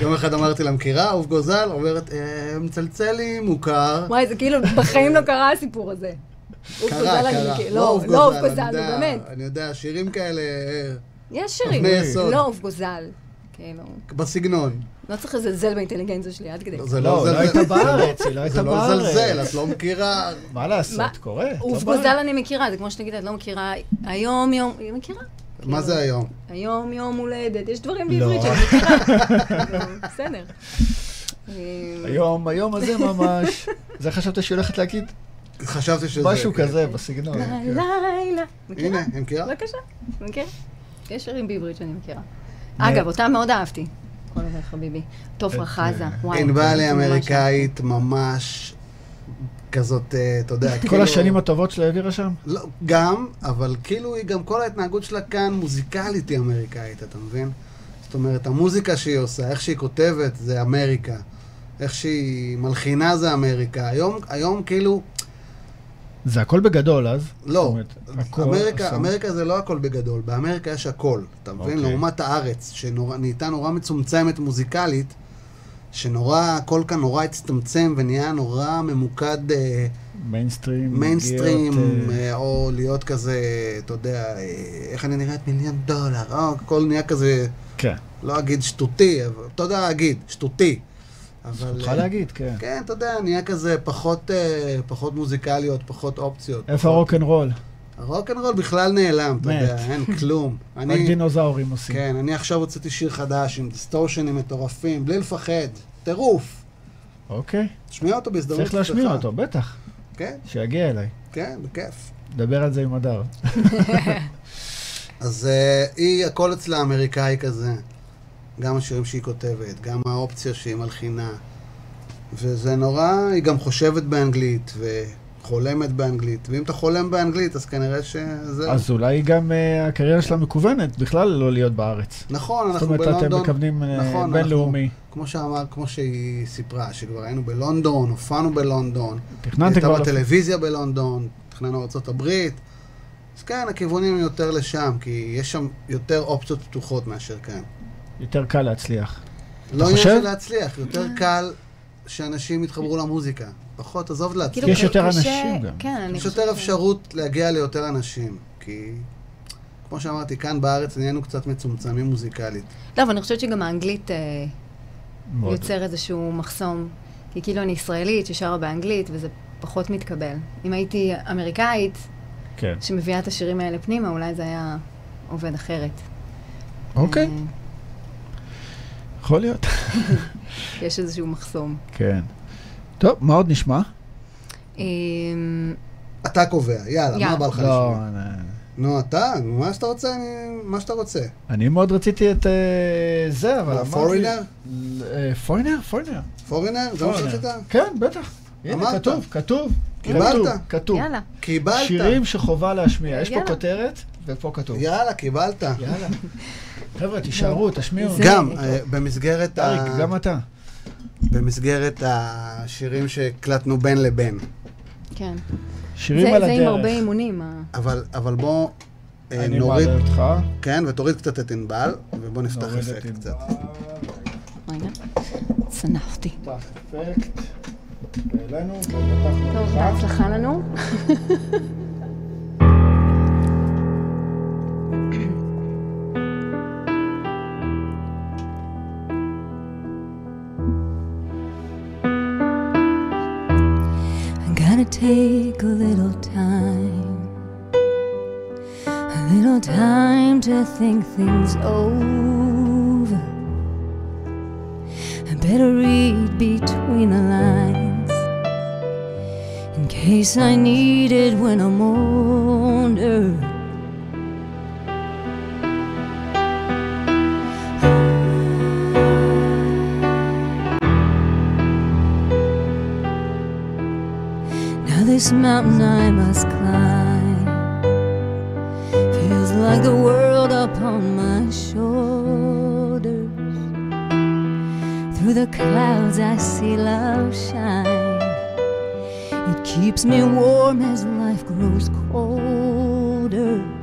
יום אחד אמרתי לה, מכירה? עוף גוזל? אומרת, "אה, מצלצל לי מוכר. וואי, זה כאילו, בחיים לא קרה הסיפור הזה. קרה, קרה. מכיר. לא, לא עוף אני גוזל, באמת. אני יודע, שירים כאלה אה, יש שירים. לא עוף גוזל. כאילו, בסגנון. לא צריך לזלזל באינטליגנציה שלי עד כדי. זה לא, לא. הייתה בארץ, היא לא הייתה זה לא בארץ. לזלזל, את לא מכירה. מה? לעשות, קורה. לא בארץ. גוזל אני מכירה, זה כמו שתגיד, את לא מכירה, היום יום, היא מכירה? מה זה היום? היום יום הולדת, יש דברים לא. בעברית שאני מכירה. כאילו, בסדר. היום, היום הזה ממש. זה חשבת שהיא הולכת להגיד? חשבתי שזה... משהו כן. כזה בסגנון. לילה. מכירה? הנה, הם מכירה? בבקשה, מכירה. יש שירים בעברית שאני מכירה. אגב, אותה מאוד אהבתי. כל הזמן חביבי. תופרה חזה, אה, וואי. ענבל היא אמריקאית ממש כזאת, אה, אתה יודע, כל השנים הטובות שלה העבירה שם? לא, גם, אבל כאילו היא גם כל ההתנהגות שלה כאן מוזיקלית היא אמריקאית, אתה מבין? זאת אומרת, המוזיקה שהיא עושה, איך שהיא כותבת, זה אמריקה. איך שהיא מלחינה זה אמריקה. היום, היום כאילו, זה הכל בגדול אז. לא. אומרת, הכל אמריקה, עשה- אמריקה זה לא הכל בגדול, באמריקה יש הכל. אתה מבין? אוקיי. לעומת הארץ, שנהייתה נורא מצומצמת מוזיקלית, שנורא, הכל כאן נורא הצטמצם ונהיה נורא ממוקד... אה, מיינסטרים. מיינסטרים, נגיעות, אה, אה, או להיות כזה, אתה יודע, אה, איך אני נראית מיליון דולר, או הכל נהיה כזה, כן. לא אגיד שטותי, אבל אתה יודע להגיד, שטותי. אבל... זכותך אה, להגיד, כן. כן, אתה יודע, נהיה כזה פחות, אה, פחות מוזיקליות, פחות אופציות. איפה פחות- הרוקנרול? הרוקנרול בכלל נעלם, אתה. יודע, אין כלום. רק אני, דינוזאורים עושים. כן, אני עכשיו הוצאתי שיר חדש עם דיסטורשנים מטורפים, בלי לפחד, טירוף. אוקיי. תשמיע אותו בהזדמנות צריך להשמיע אותו, בטח. כן, שיגיע אליי. כן, בכיף. נדבר על זה עם הדר. אז היא, הכל אצלה אמריקאי כזה. גם השירים שהיא כותבת, גם האופציה שהיא מלחינה. וזה נורא, היא גם חושבת באנגלית, וחולמת באנגלית. ואם אתה חולם באנגלית, אז כנראה שזה... אז אולי גם אה, הקריירה שלה מקוונת בכלל לא להיות בארץ. נכון, זאת אנחנו אומרת, אתם בלונדון. מכוונים אה, נכון, בינלאומי. כמו שאמר, כמו שהיא סיפרה, שכבר היינו בלונדון, הופענו בלונדון. תכננתי הייתה כבר... לפ- בטלוויזיה בלונדון, תכננו הברית. אז כן, הכיוונים יותר לשם, כי יש שם יותר אופציות פתוחות מאשר כאן. יותר קל להצליח. לא? עניין של להצליח, יותר קל שאנשים יתחברו למוזיקה. פחות, עזוב להצליח. כאילו, יש יותר אנשים גם. כן, אני יש יותר אפשרות להגיע ליותר אנשים, כי כמו שאמרתי, כאן בארץ נהיינו קצת מצומצמים מוזיקלית. לא, אבל אני חושבת שגם האנגלית אה. יוצר איזשהו מחסום. כי כאילו אני ישראלית ששרה באנגלית, וזה פחות מתקבל. אם הייתי אמריקאית, כן. שמביאה את השירים האלה פנימה, אולי זה היה עובד אחרת. אוקיי, אה, יכול להיות. יש איזשהו מחסום. כן. טוב, מה עוד נשמע? אה, אתה קובע, יאללה, מה. בא לך לא, לשמוע? נו, אתה, מה שאתה רוצה, אני- מה שאתה רוצה. אני מאוד רציתי את אה, זה, אבל אמרתי... פורינר? פורינר? פורינר. פורינר? זה מה. שרצית? כן, בטח. הנה, אמרת. כתוב, כתוב. קיבלת? כתוב, כתוב. יאללה. קיבלת. שירים שחובה להשמיע. יש פה. כותרת, ופה כתוב. יאללה, קיבלת. יאללה. חבר'ה, תישארו, תשמיעו. גם, אה, במסגרת ה- אריק, גם אתה. במסגרת השירים שהקלטנו בין לבין. כן. שירים על זה עם הרבה הדרך. אימונים. אבל, אבל בוא אה, אני נוריד, מעלה אותך. כן, ותוריד קצת את ענבל, ובוא נפתח אפקט קצת. רגע, צנחתי. אפקט. ופתחנו טוב. בהצלחה לנו. Take a little time, a little time to think things over. I better read between the lines in case I need it when I'm older. This mountain I must climb feels like the world upon my shoulders. Through the clouds I see love shine. It keeps me warm as life grows colder.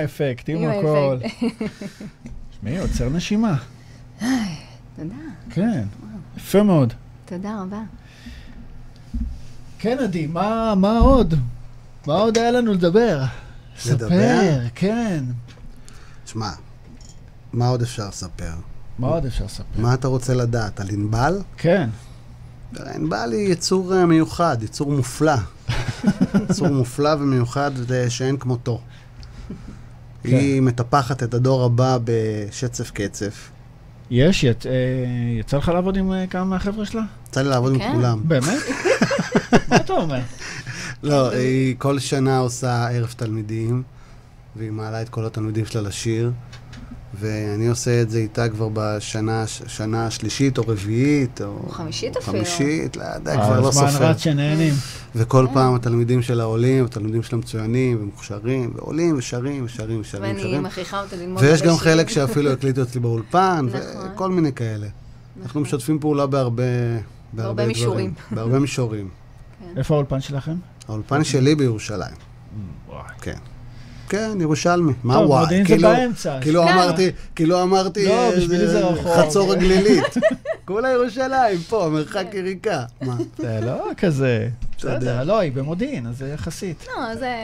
האפקט, עם הכל. תשמעי, עוצר נשימה. תודה, כן, יפה מאוד. תודה רבה. כן, עדי, מה מה עוד? מה עוד היה לנו לדבר? לדבר? ספר, כן. שמע, מה עוד אפשר לספר? מה עוד אפשר לספר? מה אתה רוצה לדעת? על ענבל? כן. ענבל היא יצור אה, מיוחד, יצור מופלא. יצור מופלא ומיוחד אה, שאין כמותו. כן. היא מטפחת את הדור הבא בשצף קצף. יש? יצ- אה, יצא לך לעבוד עם אה, כמה מהחבר'ה שלה? יצא לי לעבוד עם כן. כולם. באמת? מה אתה אומר? לא, היא כל שנה עושה ערב תלמידים, והיא מעלה את כל התלמידים שלה לשיר, ואני עושה את זה איתה כבר בשנה שנה השלישית או רביעית, או... חמישית או אפילו. חמישית, לא יודע, כבר לא הזמן סופר. רץ שנהנים. וכל פעם התלמידים שלה עולים, התלמידים שלה מצוינים ומוכשרים, ועולים ושרים ושרים ושרים ואני. מכריחה אותה ללמוד ויש גם. חלק שאפילו הקליטו אצלי באולפן, נכון. וכל מיני כאלה. אנחנו משתפים פעולה בהרבה... בהרבה דברים. מישורים. בהרבה מישורים. איפה האולפן שלכם? האולפן שלי בירושלים. וואי. כן. כן, ירושלמי. מה טוב, וואי? מודיעין זה כאילו- באמצע. כאילו כן. אמרתי, כאילו אמרתי... לא, אה, בשבילי זה רחוק. חצור הגלילית. כולה ירושלים, פה, מרחק יריקה. מה? זה לא כזה. בסדר. לא, היא במודיעין, אז זה יחסית. לא, זה...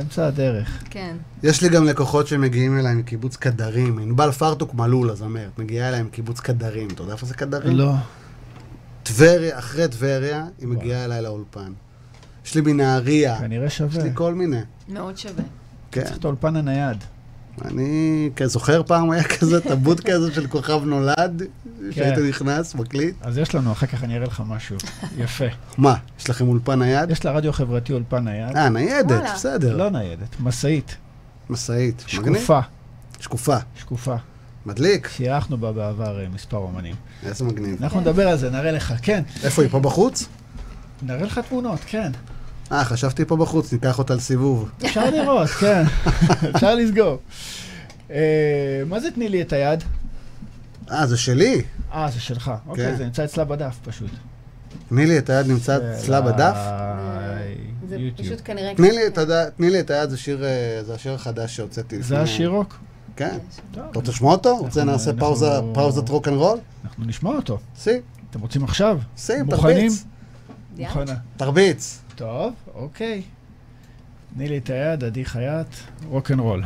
אמצע הדרך. כן. יש לי גם לקוחות שמגיעים אליי מקיבוץ קדרים. ענבל פרטוק מלול, הזמרת, מגיעה אליי מקיבוץ קדרים. אתה יודע איפה זה קדרים? לא. טבריה, אחרי טבריה, היא מגיעה אליי לאולפן. יש לי מנהריה, כנראה יש שווה. לי כל מיני. מאוד שווה. כן. צריך את האולפן הנייד. אני זוכר פעם היה כזה טבוט כזה של כוכב נולד, שהיית כן. נכנס, מקליט. אז יש לנו, אחר כך אני אראה לך משהו. יפה. מה, יש לכם אולפן נייד? יש לרדיו החברתי אולפן נייד. אה, ניידת. בסדר. לא ניידת, משאית. משאית. מגניב? שקופה. שקופה. שקופה. מדליק? שאירחנו בה בעבר אה, מספר אומנים. איזה מגניב. אנחנו נדבר על זה, נראה לך. כן. איפה היא, פה בחוץ? נראה לך תמונות, כן. אה, חשבתי פה בחוץ, ניקח אותה לסיבוב. אפשר לראות, כן. אפשר לסגור. אה, מה זה תני לי את היד? אה, זה שלי. אה, זה שלך. אוקיי, כן. זה נמצא אצלה בדף פשוט. תני לי את היד נמצא אצלה בדף. זה יוטיוב. פשוט כנראה... תני לי את היד- זה שיר, אה, זה השיר החדש שהוצאתי. זה השירוק? כן. טוב, אתה רוצה לשמוע אותו? רוצה נעשה פאוזת רוק אנד רול? אנחנו נשמע אותו. סי, אתם רוצים עכשיו? סי, מוכנים? תרביץ. מוכנה. תרביץ. טוב, אוקיי. תני לי את היד, עדי חייט, רוקנרול.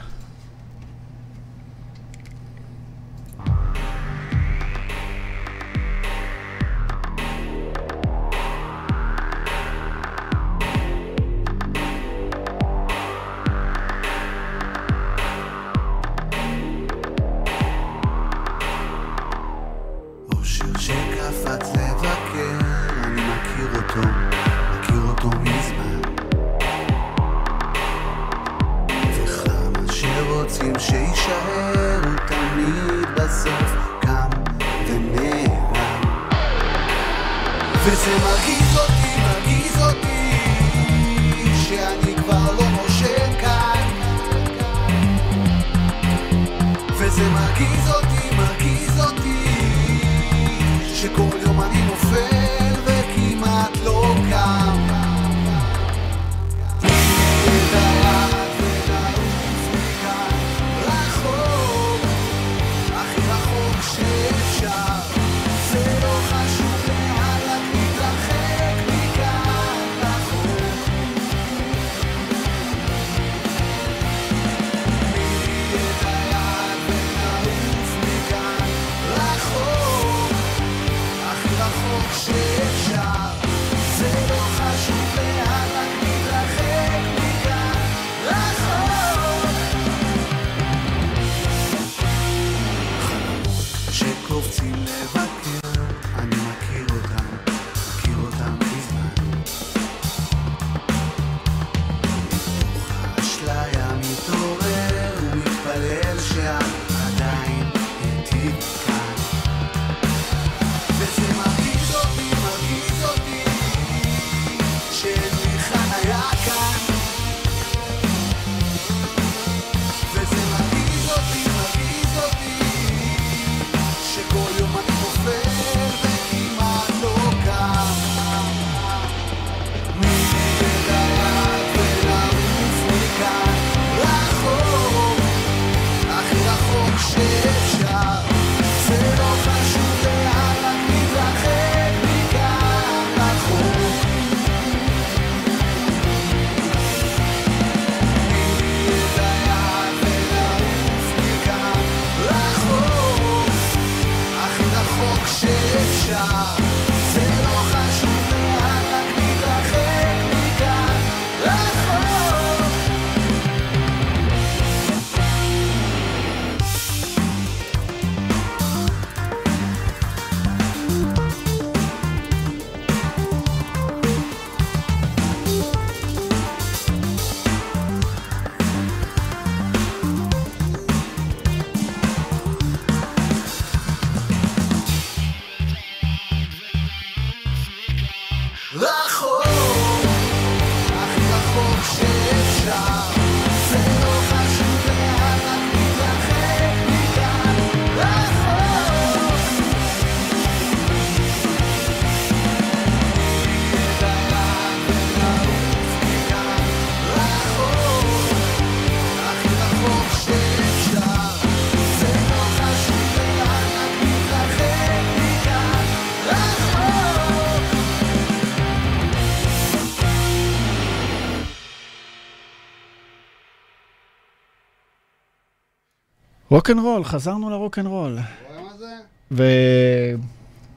רוקנרול, חזרנו לרוקנרול. רואה מה זה?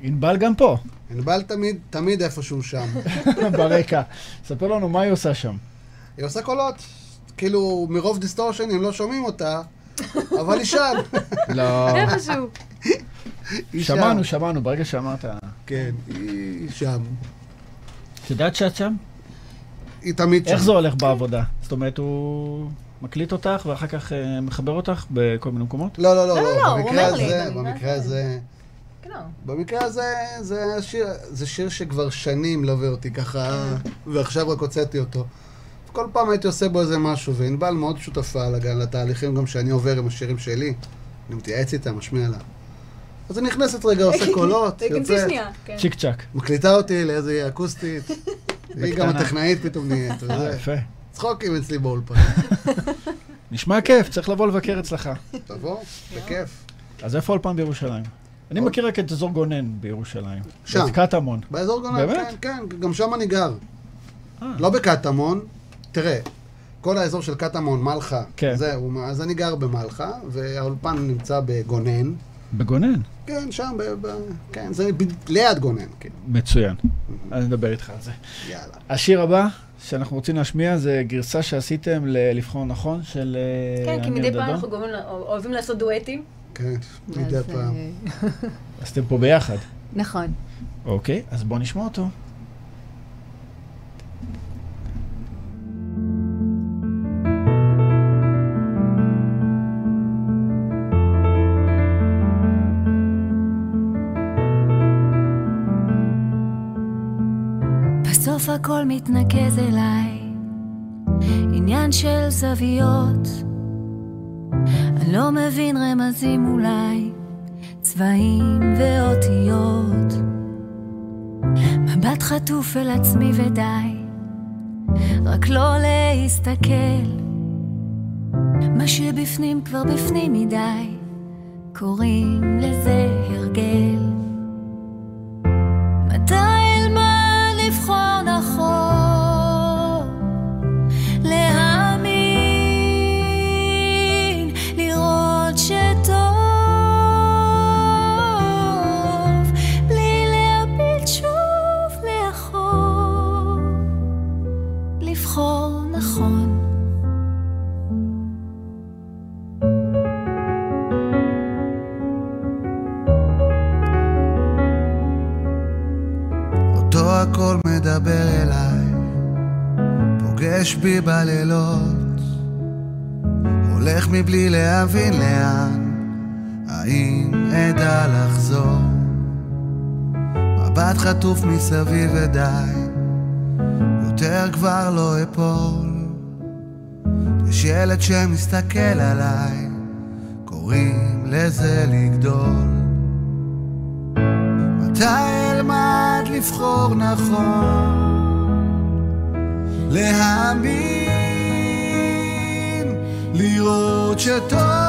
וענבל גם פה, ענבל תמיד, תמיד איפשהו שם. ברקע. ספר לנו מה היא עושה שם. היא עושה קולות. כאילו, מרוב דיסטורשנים לא שומעים אותה, אבל היא שם. לא, איפשהו. שמענו, שמענו, ברגע שאמרת. כן, היא שם. את יודעת שאת שם? היא תמיד שם. איך זה הולך בעבודה? זאת אומרת, הוא מקליט אותך ואחר כך אה, מחבר אותך בכל מיני מקומות? לא, לא, לא, לא, לא, לא. הוא במקרה אומר לי, הזה, במקרה. הזה... כן. במקרה הזה, זה שיר, זה שיר שכבר שנים מלווה אותי ככה, ועכשיו רק הוצאתי אותו. כל פעם הייתי עושה בו איזה משהו, וענבל מאוד שותפה לגן, לתהליכים גם שאני עובר עם השירים שלי. אני מתייעץ איתה, משמיע לה. אז היא נכנסת רגע, עושה קולות, יוצאת, שנייה. כן. צ'יק צ'אק. מקליטה אותי לאיזה אקוסטית. והיא גם. הטכנאית פתאום נהיית, וזה. יפה. צחוקים אצלי באולפן. נשמע כיף, צריך לבוא לבקר אצלך. תבוא, בכיף. אז איפה האולפן בירושלים? אני מכיר רק את אזור גונן בירושלים. שם. את קטמון. באזור גונן? כן, כן, גם שם אני גר. אה. לא בקטמון, תראה, כל האזור של קטמון, מלחה, כן. זהו, אז אני גר במלחה, והאולפן נמצא בגונן. בגונן. כן, שם, ב, ב, כן, זה ב, ליד גונן, כן, מצוין. אני אדבר איתך על זה. יאללה. השיר הבא שאנחנו רוצים להשמיע זה גרסה שעשיתם ל-לבחור נכון של אה, כן, כי מדי פעם. אנחנו אוהבים לעשות דואטים. כן, מדי פעם. אה, אז אתם פה ביחד. נכון. אוקיי, אז בואו נשמע אותו. הכל מתנקז אליי, עניין של זוויות. אני לא מבין רמזים אולי, צבעים ואותיות. מבט חטוף אל עצמי ודי, רק לא להסתכל. מה שבפנים כבר בפנים מדי, קוראים לזה הרגל. להבין לאן, האם אדע לחזור? מבט חטוף מסביב ודי, יותר כבר לא אפול. יש ילד שמסתכל עליי, קוראים לזה לגדול. מתי אלמד לבחור נכון? להאמין, לראות שטוב,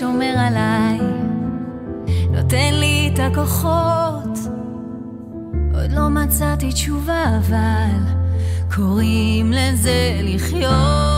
מי ששומר עליי, נותן לי את הכוחות. עוד לא מצאתי תשובה, אבל קוראים לזה לחיות.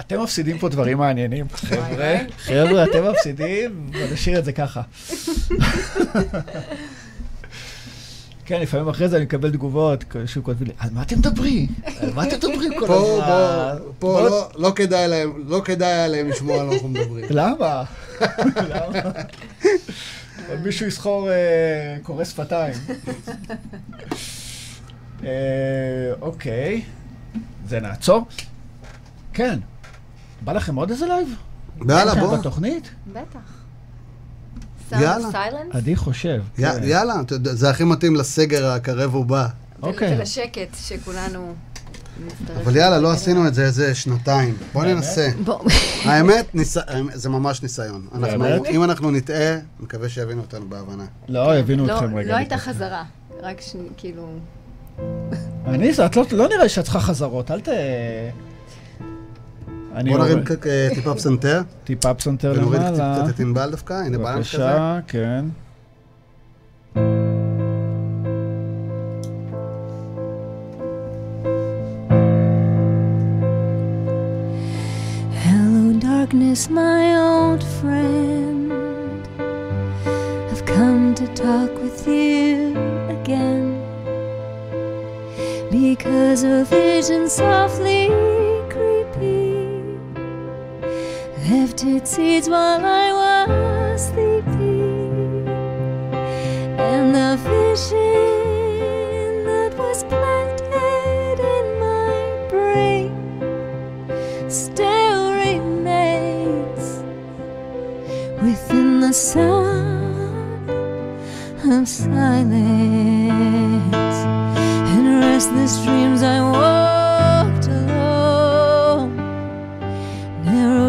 אתם מפסידים פה דברים מעניינים, חבר'ה. חבר'ה, אתם מפסידים, בוא נשאיר את זה ככה. כן, לפעמים אחרי זה אני מקבל תגובות, שהוא כותב לי, על מה אתם מדברים? על מה אתם מדברים כל הזמן? פה, פה לא- לא כדאי להם, לא כדאי היה להם לשמוע על מה אנחנו מדברים. למה? למה? עוד מישהו יסחור אה, קורא שפתיים. אה, אוקיי, זה נעצור? כן. בא לכם עוד איזה לייב? יאללה, בוא. בתוכנית? בטח. יאללה. אני חושב. כן. יאללה, זה הכי מתאים לסגר הקרב ובא. אוקיי. ולשקט שכולנו. אבל יאללה, לא עשינו את זה איזה שנתיים. בוא? ננסה. האמת, ניס- זה ממש ניסיון. אם אנחנו נטעה, מקווה שיבינו אותנו בהבנה. לא, הבינו לא- אתכם רגע. לא הייתה. חזרה, רק ש... כאילו... אני, זה- את לא- לא נראה שאת צריכה חזרות, אל ת... אני בוא נרים עובד. ק- אה, טיפה פסנתר, טיפה פסנתר ונוריד למעלה. קצת את ענבל דווקא, הנה בלנס כזה. בבקשה, כן. Hello, darkness, my old friend. I've come to talk with you again. Because a vision softly its seeds while I was sleeping. And the vision that was planted in my brain still remains within the sound of silence. In restless dreams, I walked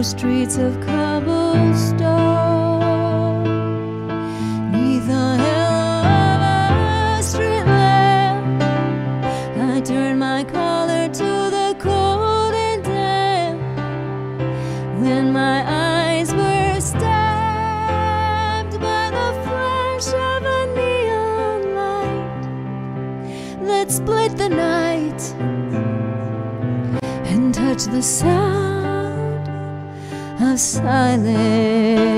streets of cobblestone. Neath the halo of a street lamp, I turned my collar to the cold and damp. When my eyes were stabbed by the flash of a neon light that split the night and touched the sound silence.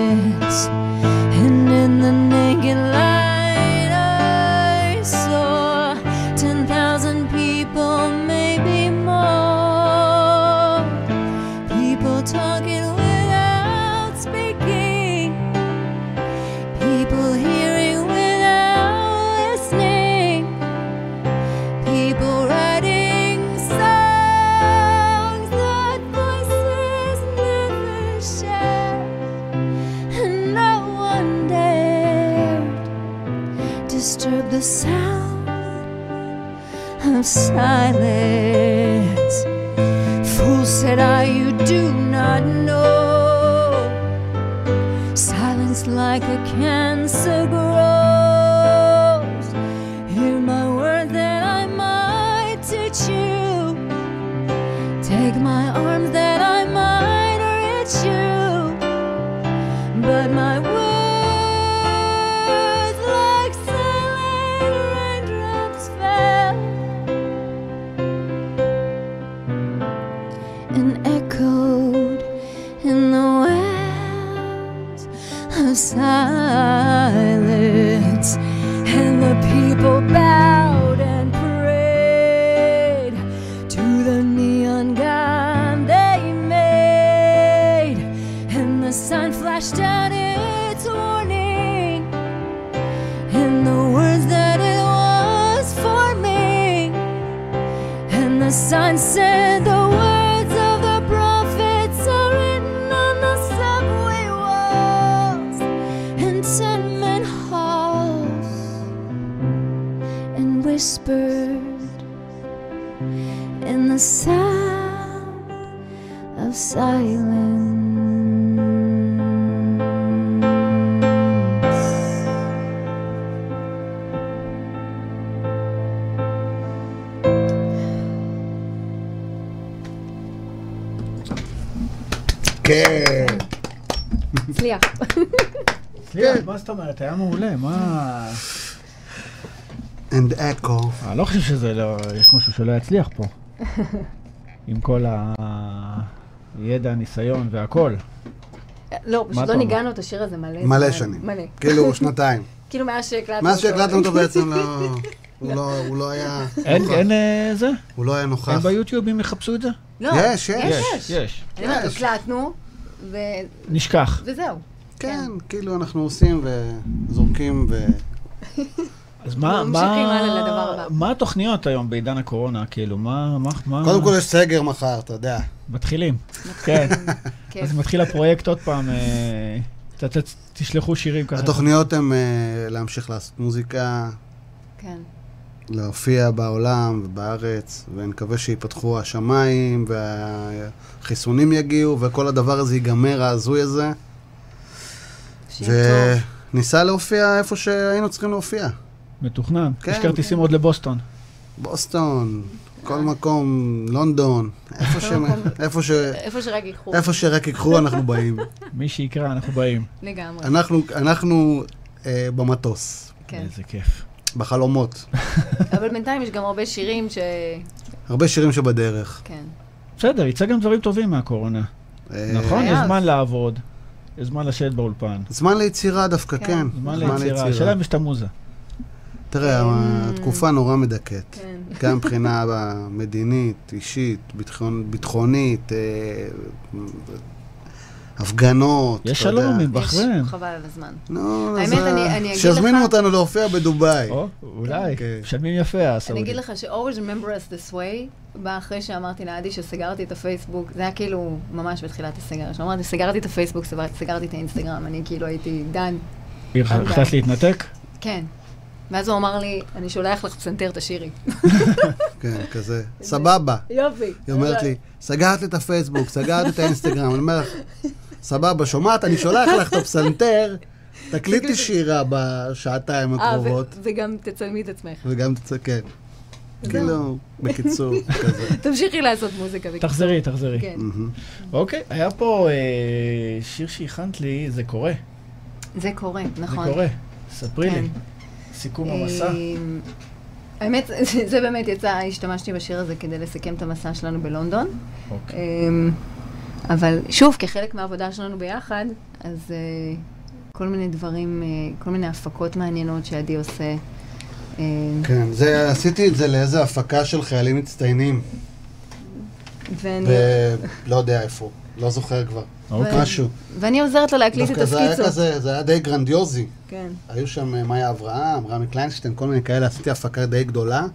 אומרת? היה מעולה, מה... And echo. אני לא חושב שזה לא... יש משהו שלא יצליח פה. עם כל הידע, הניסיון והכל. לא, פשוט אתה לא? ניגענו את השיר הזה מלא מלא. שנים. מלא. כאילו, שנתיים. כאילו מאז שהקלטנו מאז אותו. שהקלטנו אותו בעצם לא... הוא לא- הוא לא היה... אין, נוכח. אין אה, זה? הוא לא היה אין נוכח. ביוטיוב אם יחפשו את זה? לא, יש, יש. יש. יש. הקלטנו, ו- נשכח. וזהו. כן, כאילו אנחנו עושים וזורקים ו... אז מה, מה. מה התוכניות היום בעידן הקורונה? כאילו, מה, מה, מה... קודם כל יש סגר מחר, אתה יודע. מתחילים. כן. כיף. אז מתחיל הפרויקט עוד פעם, אה, ת- ת- תשלחו שירים ככה. התוכניות הן אה, להמשיך לעשות מוזיקה, כן. להופיע בעולם ובארץ, ונקווה שיפתחו השמיים והחיסונים יגיעו וכל הדבר הזה ייגמר, ההזוי הזה. וניסע להופיע איפה שהיינו צריכים להופיע. מתוכנן. כן. יש כרטיסים עוד לבוסטון. בוסטון, כל מקום, לונדון, איפה ש... איפה ש... איפה שרק ייקחו. איפה שרק ייקחו אנחנו באים. מי שיקרא, אנחנו באים. לגמרי. אנחנו, אנחנו אה, במטוס, כן. איזה כיף. בחלומות. אבל בינתיים יש גם הרבה שירים ש... הרבה שירים שבדרך. כן. בסדר, יצא גם דברים טובים מהקורונה. אה, נכון? יש. זמן לעבוד. יש זמן לשבת באולפן. זמן ליצירה דווקא, כן. כן. זמן ליצירה. השאלה אם יש את המוזה. תראה, אמ, התקופה נורא מדכאת. כן. גם מבחינה מדינית, אישית, ביטחונית, אה, הפגנות, יש. שלום עם יש, בחריין. חבל על הזמן. נו, האמת, אז אני- ה- אני אגיד שיזמינו לך- אותנו להופיע בדובאי. או, אולי. כן. משלמים יפה, אני הסעודים. אגיד לך ש-always remember us this way, בא אחרי שאמרתי לעדי שסגרתי את הפייסבוק, זה היה כאילו ממש בתחילת הסגר. שאמרתי, סגרתי את הפייסבוק, סגר- סגרתי את האינסטגרם, אני כאילו הייתי דן. החלטת להתנתק? כן. ואז הוא אמר לי, אני שולח לך פסנתר, תשאירי. כן, כזה. סבבה. יופי. היא אומרת לי, סגרת לי את הפייסבוק, סגרת לי את האינסטגרם. אני אומר לך, סבבה, שומעת, אני שולח לך את הפסנתר, תקליטי שירה בשעתיים אה, הקרובות, וגם תצלמי את עצמך. וגם תצא, כן. כאילו, בקיצור, כזה. תמשיכי לעשות מוזיקה. בקיצור. תחזרי, תחזרי. כן. אוקיי, היה פה אה, שיר שהכנת לי, זה קורה. זה קורה, נכון. זה קורה. ספרי כן. לי. סיכום המסע. אמ, האמת, זה- זה באמת יצא, השתמשתי בשיר הזה כדי לסכם את המסע שלנו בלונדון. אוקיי. אמ, אבל שוב, כחלק מהעבודה שלנו ביחד, אז אה, כל מיני דברים, אה, כל מיני הפקות מעניינות שעדי עושה. אה, כן, זה, עשיתי את זה לאיזה הפקה של חיילים מצטיינים, ואני, ולא יודע איפה, לא זוכר כבר. אוקיי. משהו. ואני עוזרת לו להקליט את דווקא זה היה הסקיצות. כזה, זה היה די גרנדיוזי. כן. היו שם אה, מאיה אברהם, רמי קליינשטיין, כל מיני כאלה, עשיתי הפקה די גדולה.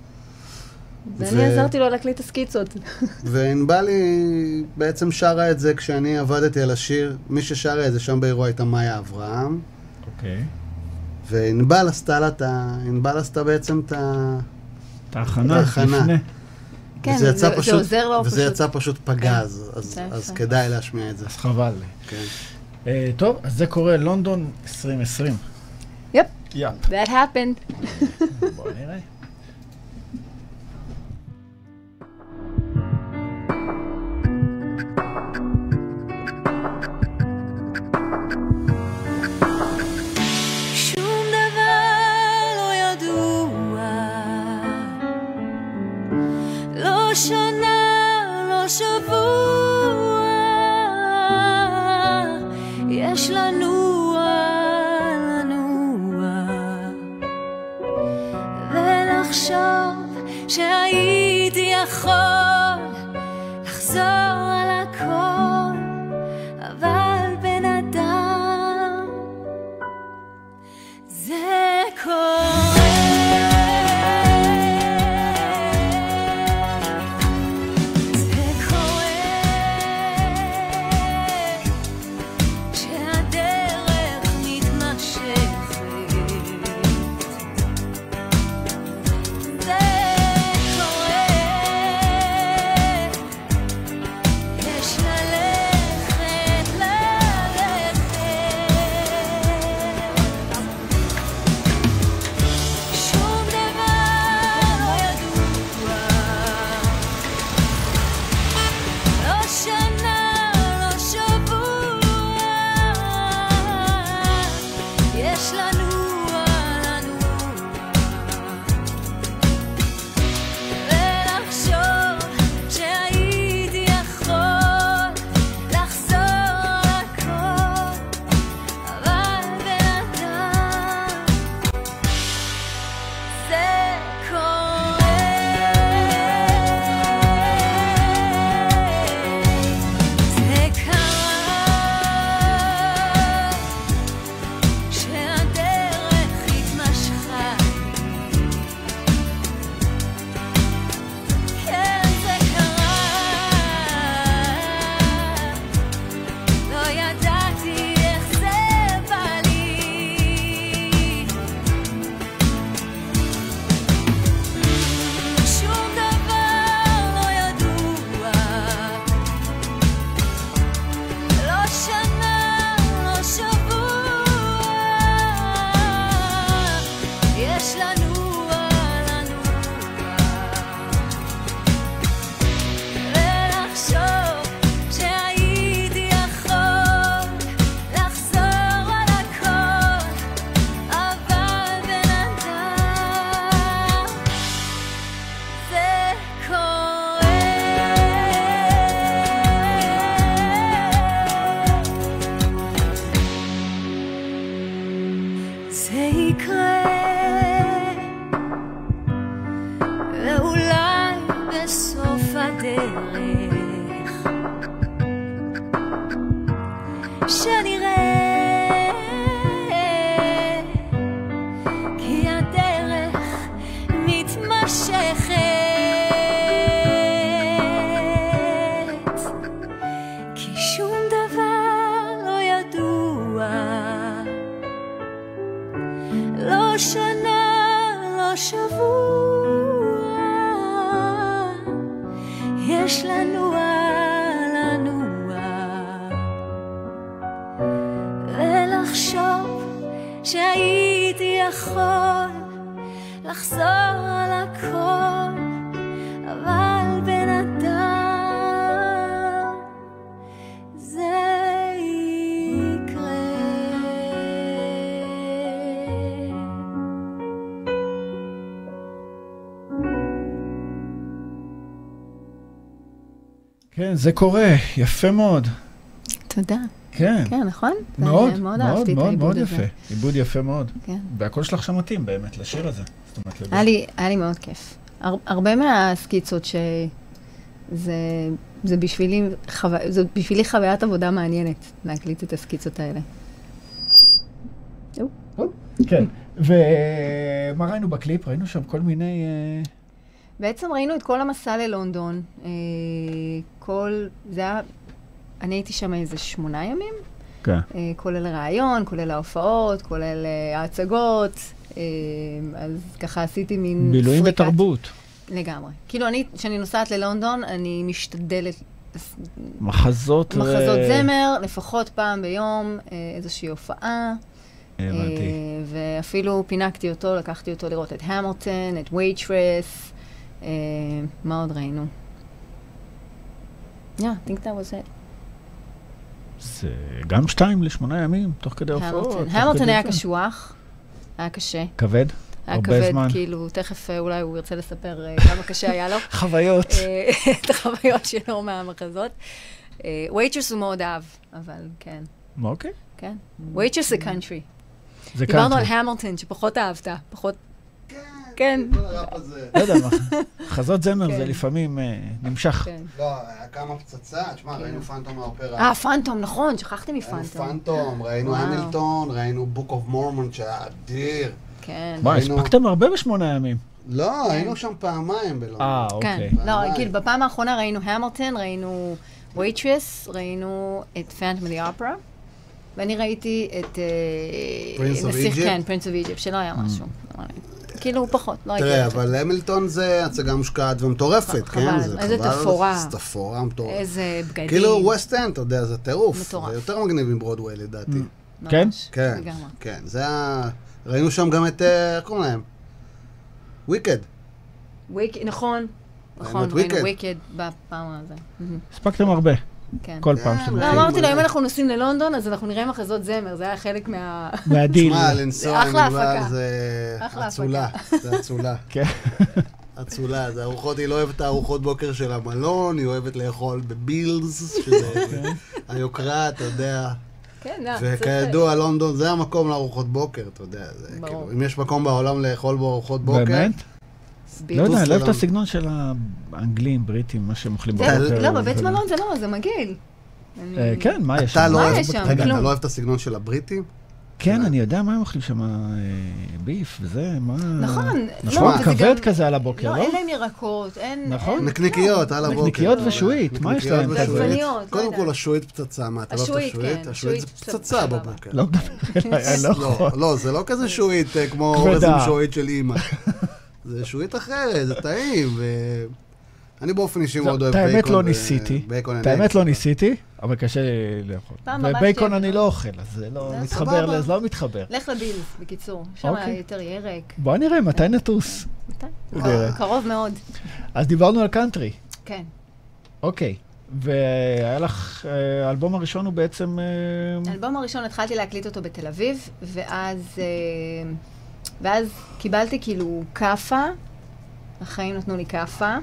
ואני ו- עזרתי לו להקליט את הסקיצות. וענבלי בעצם שרה את זה כשאני עבדתי על השיר. מי ששרה את זה שם באירוע הייתה מאיה אברהם. אוקיי. וענבל עשתה לה את ה... ענבל עשתה בעצם את ה... את ההכנה, ההכנה. לפני. כן, וזה יצא זה- זה פשוט- עוזר לו וזה פשוט. יצא פשוט פגז, אז- זה אז יפה. כדאי להשמיע את זה. אז חבל לי. כן. אה, טוב, אז זה קורה לונדון 2020. יפ, יאפ. that happened. בוא נראה. שבוע, יש לנוע, לנוע, ולחשוב שהייתי יכול כן, זה קורה, יפה מאוד. תודה. כן, כן, נכון? מאוד, מאוד מאוד, מאוד, מאוד. יפה. עיבוד יפה מאוד. כן. והקול שלך שם מתאים באמת לשיר הזה. זאת אומרת, היה לי, היה לי מאוד כיף. הר, הרבה מהסקיצות ש... זה, בשבילי, חו... זה בשבילי חוויית עבודה מעניינת, להקליט את הסקיצות האלה. כן. ומה ראינו בקליפ? ראינו שם כל מיני... בעצם ראינו את כל המסע ללונדון. אה, כל... זה היה... אני הייתי שם איזה שמונה ימים, כן. אה, כולל ראיון, כולל ההופעות, כולל אה, ההצגות. אה, אז ככה עשיתי מין... בילויים פריקת- ותרבות. לגמרי. כאילו, אני, כשאני נוסעת ללונדון, אני משתדלת מחזות ו... מחזות זמר, לפחות פעם ביום, אה, איזושהי הופעה. הבנתי. אה, ואפילו פינקתי אותו, לקחתי אותו לראות את המילטון, את Waitress. אה, מה עוד ראינו? Yeah, I think that was it. זה גם שתיים לשמונה ימים, תוך כדי הופעות. המילטון. כדי היה. קשוח, היה קשה. כבד? היה כבד, זמן. כאילו, תכף אה, אולי הוא ירצה לספר אה, כמה קשה היה לו. חוויות. את החוויות שלו מהמחזות. Waitress הוא מאוד אהב, אבל כן, אוקיי. כן. Waitress זה קאנטרי. זה דיברנו על קאנטרי. המילטון, שפחות אהבת, פחות... כן. לא יודע מה, מחזות זמר כן. זה לפעמים אה, נמשך. כן. לא, היה כמה פצצה, תשמע, ראינו פנטום האופרה. אה, פנטום, נכון, שכחתי ראינו מפנטום. פנטום, ראינו. המילטון, ראינו Book of Mormon שהיה אדיר. כן. ראינו- הספקתם הרבה בשמונה ימים. לא, היינו שם פעמיים בלונדון. אה, כן. אוקיי. לא. כאילו, בפעם האחרונה ראינו המילטון, ראינו Waitress, ראינו את Phantom the Opera, ואני ראיתי את... of נסיך- Egypt? כן, Prince of Egypt, שלא היה משהו. כאילו, פחות, לא הייתי... תראה. אבל המילטון זה הצגה מושקעת ומטורפת, חבל, כן? זה איזה חבל, תפאורה. זה תפאורה מטורפת. איזה בגדים. כאילו ווסט אנד, אתה יודע, זה טירוף. מטורף. זה יותר מגניב מברודווי לדעתי. כן? כן. כן. זה היה... ראינו שם גם את, אה, איך קוראים להם? Wicked. וויק- נכון, נכון, ראינו Wicked. וויקד בפעם הזה. מהמם, הספקתם הרבה, כן. כל כן, פעם לא, שאתם לא, עושים. אמרתי לו. אם אנחנו נוסעים ללונדון, אז אנחנו נראה מחזות זמר, זה היה חלק מה... מהדיל. תשמע, לנסוע עם. יובל זה אצולה. זה אצולה. כן. אצולה. זה ארוחות, היא לא אוהבת את הארוחות בוקר של המלון, היא אוהבת לאכול בבילס, שזה היוקרה, אתה יודע. כן, לא, וכידוע, לונדון זה המקום לארוחות בוקר, אתה יודע. זה ברור. כאילו, אם יש מקום בעולם לאכול בו ארוחות בוקר, באמת? לא יודע, אני לא אוהב את. הסגנון של האנגלים, בריטים, מה שהם אוכלים בבוקר. לא, בבית וזה. מלון זה לא, זה מגעיל. אה, כן, מה יש שם? אתה לא מה אוהב, יש שם? רגע. אתה לא אוהב את הסגנון של הבריטים? כן, אני יודע מה הם אוכלים שם, אה, ביף וזה, מה... נכון. נשמע לא, וזה כבד כזה על הבוקר, לא, לא? אין להם ירקות, אין... נכון. נקניקיות על הבוקר. נקניקיות לא, ושועית, מה יש נקניקיות להם? לא קודם. כל, השועית פצצה, מה, אתה לא אוהב את השועית, השועית? כן, השועית זה השועית פצצה. בבוקר. לא אני לא. לא, לא, זה לא כזה שועית אה, כמו. אורז עם שועית של אימא. זה שועית אחרת, זה טעים, ו... אני באופן אישי מאוד אוהב את בייקון. האמת לא ניסיתי, את האמת לא. ניסיתי, אבל קשה לי לאכול. ובייקון אני. לא אוכל, אז זה לא זה מתחבר. לזה לא מתחבר. לך לבילס, בקיצור. שם אוקיי. היה יותר ירק. בוא נראה, מתי נטוס? מתי? נראה. קרוב מאוד. אז דיברנו על קאנטרי, כן. אוקיי. והיה לך, אה, האלבום הראשון הוא בעצם... אה, האלבום הראשון התחלתי להקליט אותו בתל אביב, ואז, אה, ואז קיבלתי כאילו כאפה, החיים נתנו לי כאפה.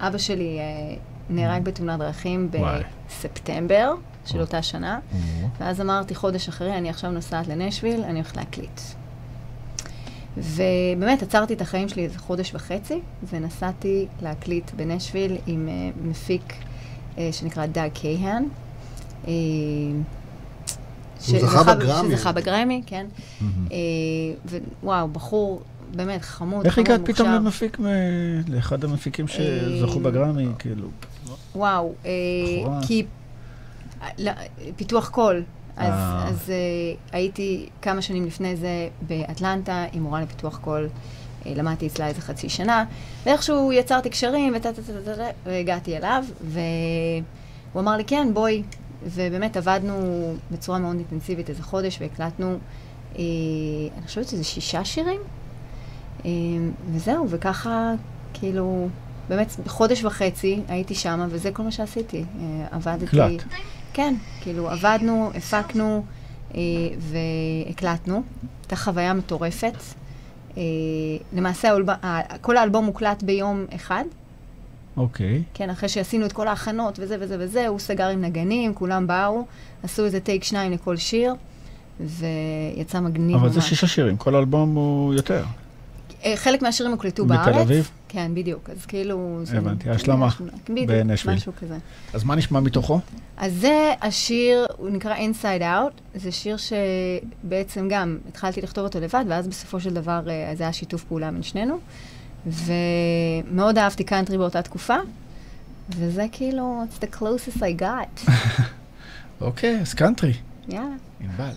אבא שלי אה, נהרג בתאונת דרכים. בספטמבר של אותה שנה, או, ואז אמרתי חודש אחרי, אני עכשיו נוסעת לנשוויל, אני הולכת להקליט. ובאמת עצרתי את החיים שלי איזה חודש וחצי, ונסעתי להקליט בנשוויל עם אה, מפיק אה, שנקרא דאג קייהן. אה, זכה בגרמי. שזכה בגרמי, כן. אה, ווואו, בחור באמת חמוד, איך חמוד, הגעת פתאום מוכשר. למפיק, מ- לאחד המפיקים שזכו אה, בגרמי, כאילו? וואו, אה. כי פיתוח קול. אז. אז הייתי כמה שנים לפני זה באטלנטה עם מורה לפיתוח קול. למדתי אצלה איזה חצי שנה, ואיכשהו יצרתי קשרים וטה טה טה טה טה, והגעתי אליו, והוא אמר לי, כן, בואי. ובאמת עבדנו בצורה מאוד אינטנסיבית איזה חודש, והקלטנו, אה, אני חושבת שזה שישה שירים. אה, וזהו, וככה, כאילו, באמת, חודש וחצי הייתי שמה, וזה כל מה שעשיתי. אה, עבדתי... הקלט. כן, כאילו, עבדנו, הפקנו אה, והקלטנו. הייתה חוויה מטורפת. אה, למעשה, כל האלבום מוקלט ביום אחד. אוקיי. כן, אחרי שעשינו את כל ההכנות וזה וזה וזה, הוא סגר עם נגנים, כולם באו, עשו איזה טייק שניים לכל שיר, ויצא מגניב ממש. אבל זה שישה שירים, כל אלבום הוא יותר. אה, חלק מהשירים הוקלטו בתל בארץ. אביב? כן, בדיוק. אז כאילו... זה- הבנתי, השלמה בדיוק. משהו כזה. אז מה נשמע מתוכו? אז זה השיר, הוא נקרא Inside Out. זה שיר שבעצם גם התחלתי לכתוב אותו לבד, ואז בסופו של דבר אה, זה היה שיתוף פעולה בין שנינו. ומאוד אהבתי קאנטרי באותה תקופה, וזה כאילו, it's the closest I got. אוקיי, אז קאנטרי, יאללה. ענבל.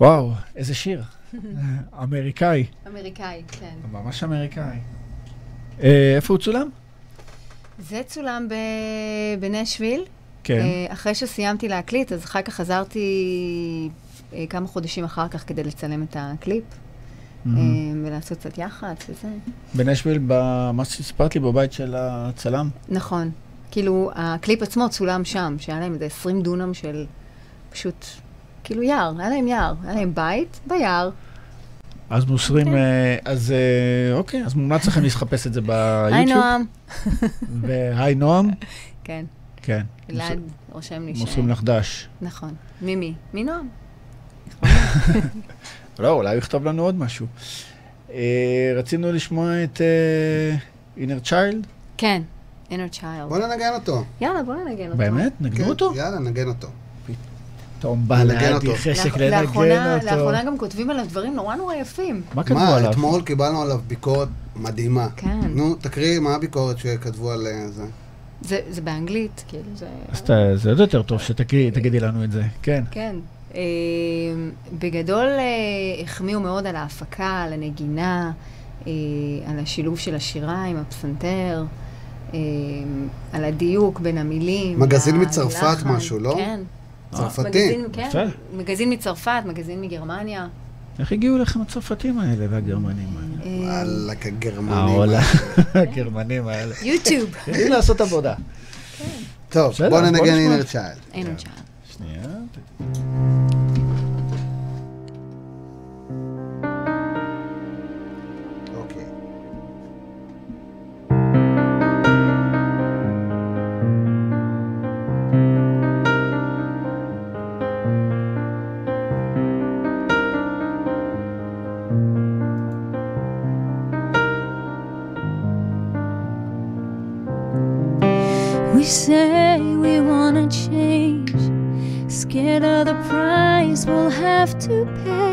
וואו, איזה שיר. אמריקאי, אמריקאי, כן. ממש אמריקאי. אה, איפה הוא צולם? זה צולם ב- בנשוויל. כן. אה, אחרי שסיימתי להקליט, אז אחר כך חזרתי אה, כמה חודשים אחר כך כדי לצלם את הקליפ. ולעשות קצת יח"צ וזה. בנשוויל, במה שסיפרת לי, בבית של הצלם. נכון. כאילו, הקליפ עצמו צולם שם, שהיה להם איזה 20 דונם של פשוט, כאילו יער, היה להם יער, היה להם בית ביער. אז מוסרים, כן. אה, אז אה, אוקיי, אז מומלץ לכם לחפש את זה היי ביוטיוב. נועם. והי נועם, כן, כן. אלעד רושם לי ש... מוסרים לך דש. נכון. ממי? מנועם. לא, אולי הוא יכתוב לנו עוד משהו. אה, רצינו לשמוע את inner child, כן, inner child. בוא ננגן אותו. יאללה, בוא ננגן אותו. באמת? נגנו כן, אותו? יאללה, נגן אותו. פתאום בא נגן לאדי אותו. חשק לנגן אותו. לאחרונה גם כותבים עליו דברים נורא נורא יפים. מה כתבו מה, עליו? אתמול קיבלנו עליו ביקורת מדהימה. כן. נו, תקריאי, מה הביקורת שכתבו על אה, זה? זה זה באנגלית, כאילו, זה... אז ת- זה עוד יותר טוב שתגידי לנו את זה, כן. כן. אה, בגדול אה, החמיאו מאוד על ההפקה, על הנגינה, אה, על השילוב של השירה עם הפסנתר, אה, על הדיוק בין המילים. מגזין. מצרפת משהו, לא? כן. צרפתי. מגזין, כן. מגזין מצרפת, מגזין מגרמניה. איך הגיעו לכם הצרפתים האלה והגרמנים האלה? אה, וואלכ, הגרמנים. הגרמנים האלה. יוטיוב. יודעים לעשות עבודה. טוב, בסדר, בוא אז בוא ננגן. אינר צ'יילד. אין עוד שעה. שנייה. To pay.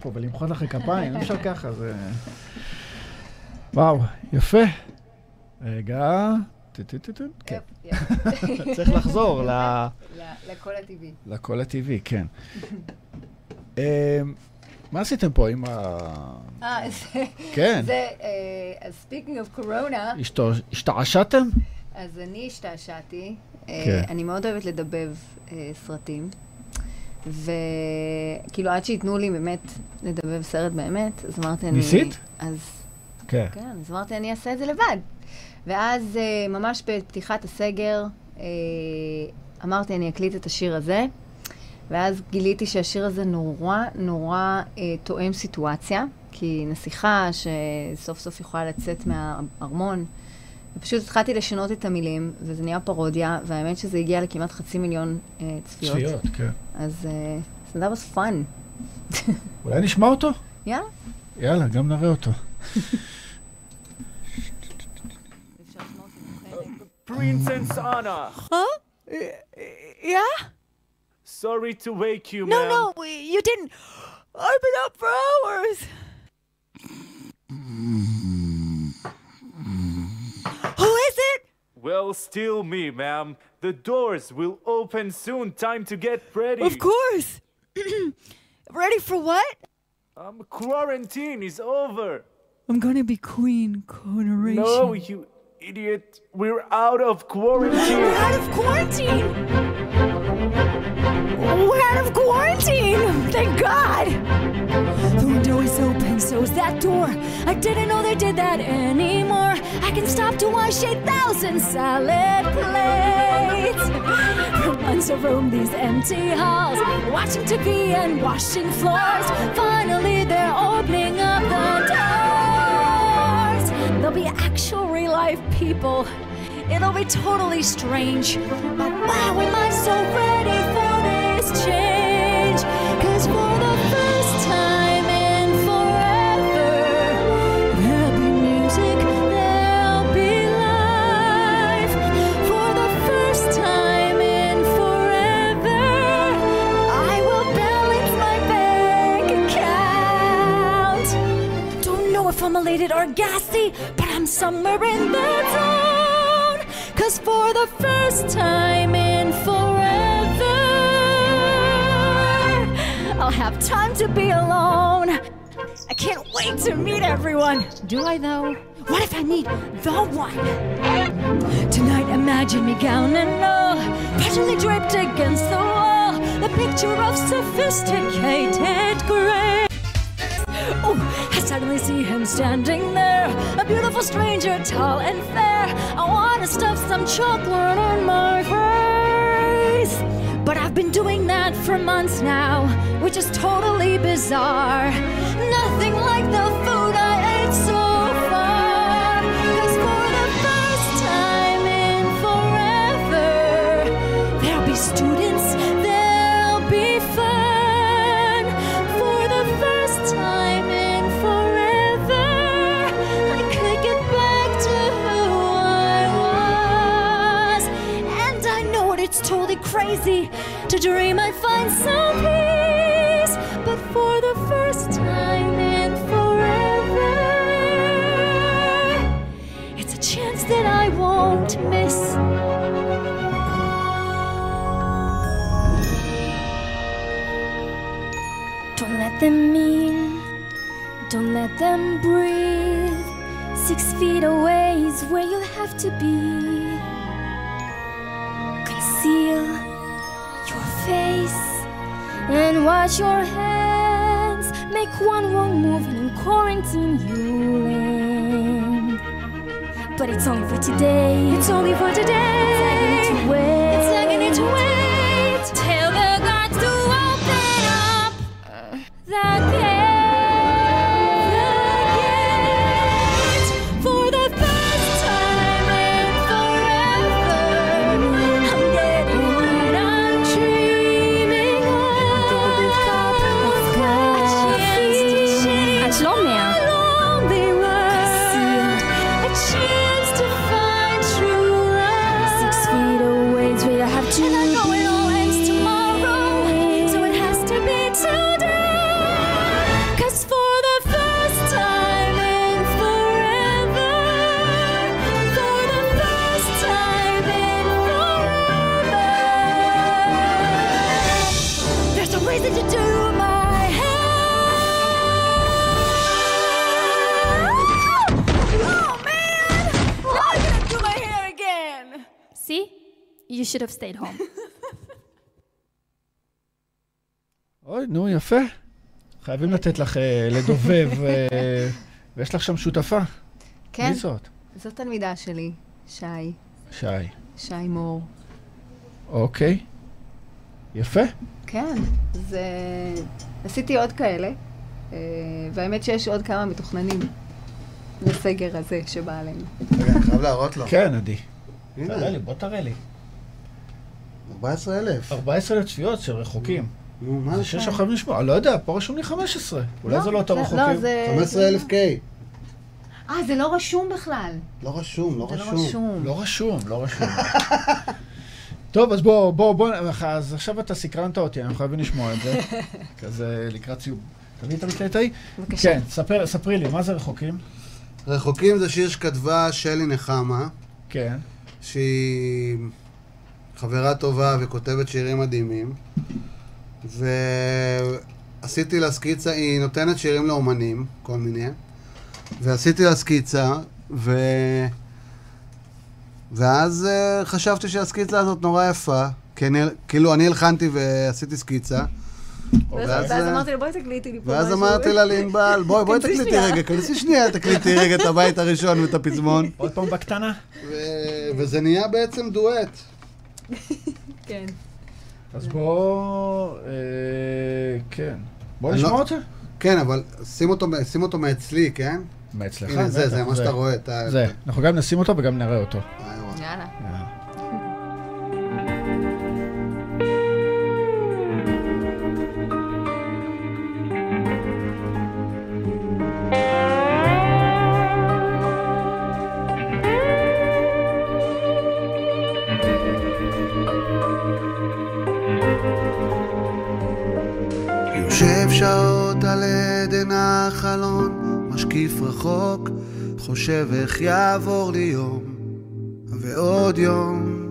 פה ולמחוא לכם כפיים, אי אפשר ככה, זה... וואו, יפה. רגע, כן. צריך לחזור ל- לקול הטבעי. לקול הטבעי, כן. אמ, מה עשיתם פה עם ה... אה, זה... כן, זה, אה, אז speaking of corona, השתעשעתם? אז אני השתעשעתי. אה, כן. אני מאוד אוהבת לדבב אה, סרטים. וכאילו, עד שייתנו לי באמת לדבב סרט באמת, אז אמרתי, אני... ניסית? אז כן. כן, אז אמרתי, אני אעשה את זה לבד. ואז אה, ממש בפתיחת הסגר, אה, אמרתי, אני אקליט את השיר הזה. ואז גיליתי שהשיר הזה נורא נורא אה, תואם סיטואציה, כי נסיכה שסוף סוף יכולה לצאת מהארמון, ופשוט התחלתי לשנות את המילים, וזה נהיה פרודיה, והאמת שזה הגיע לכמעט חצי מיליון אה, צפיות. צפיות, כן. אז so that was fun. אולי נשמע אותו? יאללה. יאללה, גם נראה אותו. Princess Anna. Huh? Yeah? Sorry to wake you, No, ma'am. no, you didn't. I've been up for hours. Is it? Well, still me, ma'am. The doors will open soon. Time to get ready. Of course. Ready for what? Um, quarantine is over. I'm gonna be queen coronation. No, you idiot. We're out of quarantine. We're out of quarantine. We're out of quarantine. Thank God. The window is open, so is that door. I didn't know they did that anymore. I can stop to wash 8,000 salad plates. For months I roam these empty halls, watching TV and washing floors. Finally, they're opening up the doors. There'll be actual real life people. It'll be totally strange. But wow, am I so ready for this change? Cause for elated or gassy, but I'm somewhere in the zone. Cause for the first time in forever, I'll have time to be alone. I can't wait to meet everyone. Do I though? What if I meet the one? Tonight, imagine me gown and all, partially draped against the wall. The picture of sophisticated grace. Suddenly see him standing there, a beautiful stranger, tall and fair. I wanna stuff some chocolate in my face. But I've been doing that for months now, which is totally bizarre. Nothing crazy to dream I'd find some peace. But for the first time in forever, it's a chance that I won't miss. Don't let them in, don't let them breathe. Six feet away is where you'll have to be. Your hands. Make one wrong move and in quarantine you'll end. But it's only for today. It's only for today. It's gonna need to should have stayed home. אוי, נו, יפה. חייבים לתת לך אה, לדובב, אה, ויש לך שם שותפה. כן, מי זאת? זאת תלמידה שלי, שי, שי. שי מור. אוקיי. יפה. כן, זה... עשיתי עוד כאלה, אה, והאמת שיש עוד כמה מתוכננים לסגר הזה שבא עלינו. רגע, אני חייב להראות לו. כן, עדי. תראה לי, בוא תראה לי. 14,000. 14 צפיות של רחוקים. נו, מה זה זה? שש שחייבים לשמוע, לא יודע, פה רשום לי 15. אולי זה לא זה- רחוקים. לא, זה... 15,000 K. אה, זה לא רשום בכלל. לא רשום, לא לא רשום. לא רשום, לא רשום. טוב, אז בוא, בוא, בוא, אז עכשיו אתה סקרנת אותי, אנחנו חייבים לשמוע את זה. כזה לקראת סיום. תביא את המקלטאי? בבקשה. כן, ספר, ספרי לי, מה זה רחוקים? רחוקים זה שיר שכתבה שלי נחמה, כן. שהיא חברה טובה וכותבת שירים מדהימים. ועשיתי לה סקיצה, היא נותנת שירים לאומנים, כל מיני. ועשיתי לה סקיצה, ו... ואז uh, חשבתי שהסקיצה הזאת נורא יפה. כי אני, כאילו, אני הלחנתי ועשיתי סקיצה. ואז ואז, אמרתי לו, בואי תקליטי לי פה משהו. ואז אמרתי לה לענבל, בואי, בואי תקליטי שנייה." רגע, כנסי שנייה, תקליטי רגע את הבית הראשון ואת הפזמון. עוד פעם בקטנה? וזה נהיה בעצם דואט. כן. אז בוא... אה, כן. בוא אני נשמע לא- אותו. כן, אבל שים אותו, שים אותו מאצלי, כן? מאצלך. הנה, זה, זה מה שאתה רואה. אתה- זה. אנחנו גם נשים אותו וגם נראה אותו. אה. יאללה. החלון, משקיף רחוק, חושב איך יעבור לי יום, ועוד יום.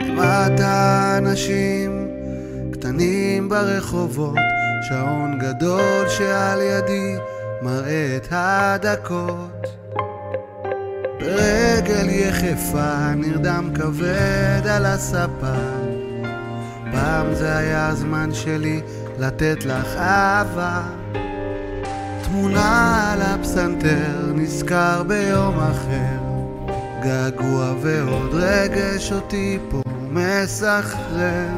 למטה אנשים קטנים ברחובות, שעון גדול שעל ידי מראה את הדקות. ברגל יחפה נרדם כבד על הספה פעם זה היה הזמן שלי לתת לך אהבה תמונה על הפסנתר נזכר ביום אחר. געגוע ועוד רגש אותי פה מסחרר.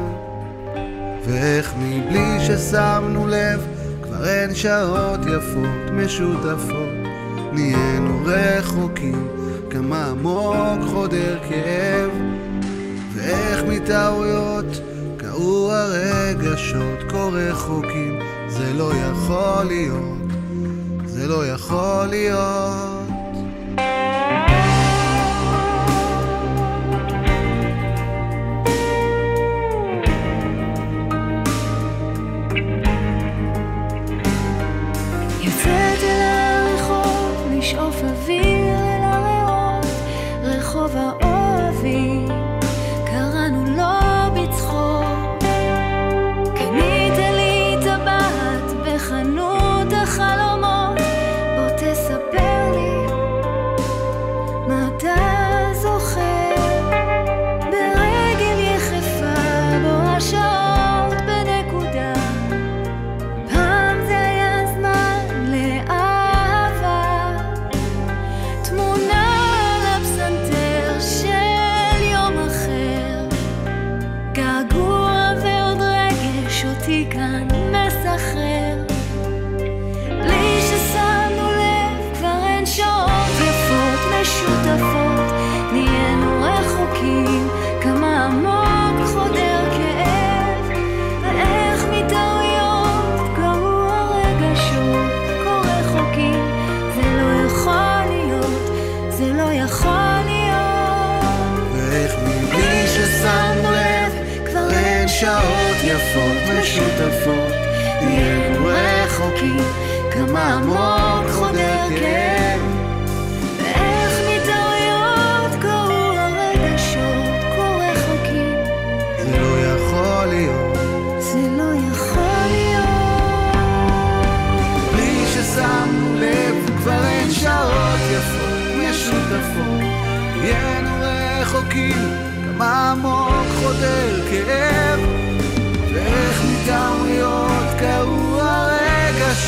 ואיך מבלי ששמנו לב כבר אין שעות יפות משותפות. נהיינו רחוקים כמה עמוק חודר כאב. ואיך מטעויות קעו הרגשות כה רחוקים זה לא יכול להיות, זה לא יכול להיות כמה עמוק חודר כאב ואיך מטעויות קרו הרגשות כה רחוקים, זה לא יכול להיות. זה לא יכול להיות. בלי ששמנו לב כבר אין שעות יפות משותפות נהיינו רחוקים כמה עמוק חודר כאב,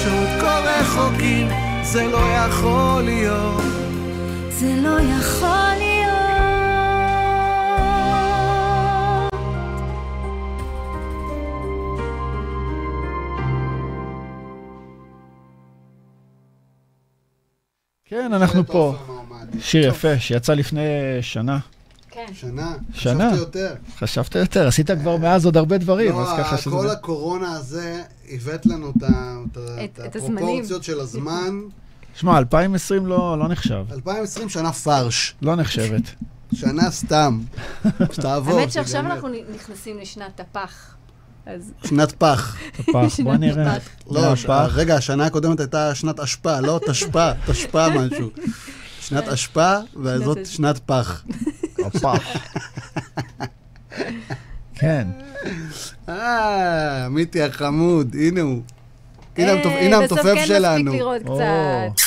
רגשות כה רחוקים, זה לא יכול להיות. זה לא יכול להיות. כן, אנחנו פה. שיר יפה, שיצא לפני שנה. כן. שנה? שנה. חשבתי יותר. חשבת יותר, עשית כבר מאז עוד הרבה דברים, לא, אז ככה שזה... כל הקורונה הזה הבאת לנו את. הפרופורציות של הזמן. שמע, 2020 לא לא נחשב. 2020 שנה פרש. לא נחשבת. שנה סתם. שתעבור. האמת שעכשיו. אנחנו נכנסים לשנת תפח. אז שנת פח. הפח, בוא נראה. הפח. לא, ש- הפח. רגע, השנה הקודמת הייתה שנת אשפה, לא תשפ"א, תשפ"א משהו. שנת אשפה, וזאת שנת פח. הפח. כן. אה, מיטי החמוד, הנה הוא. הנה אה, המתופ- הנה בסוף המתופף כן שלנו. מספיק לראות או, קצת.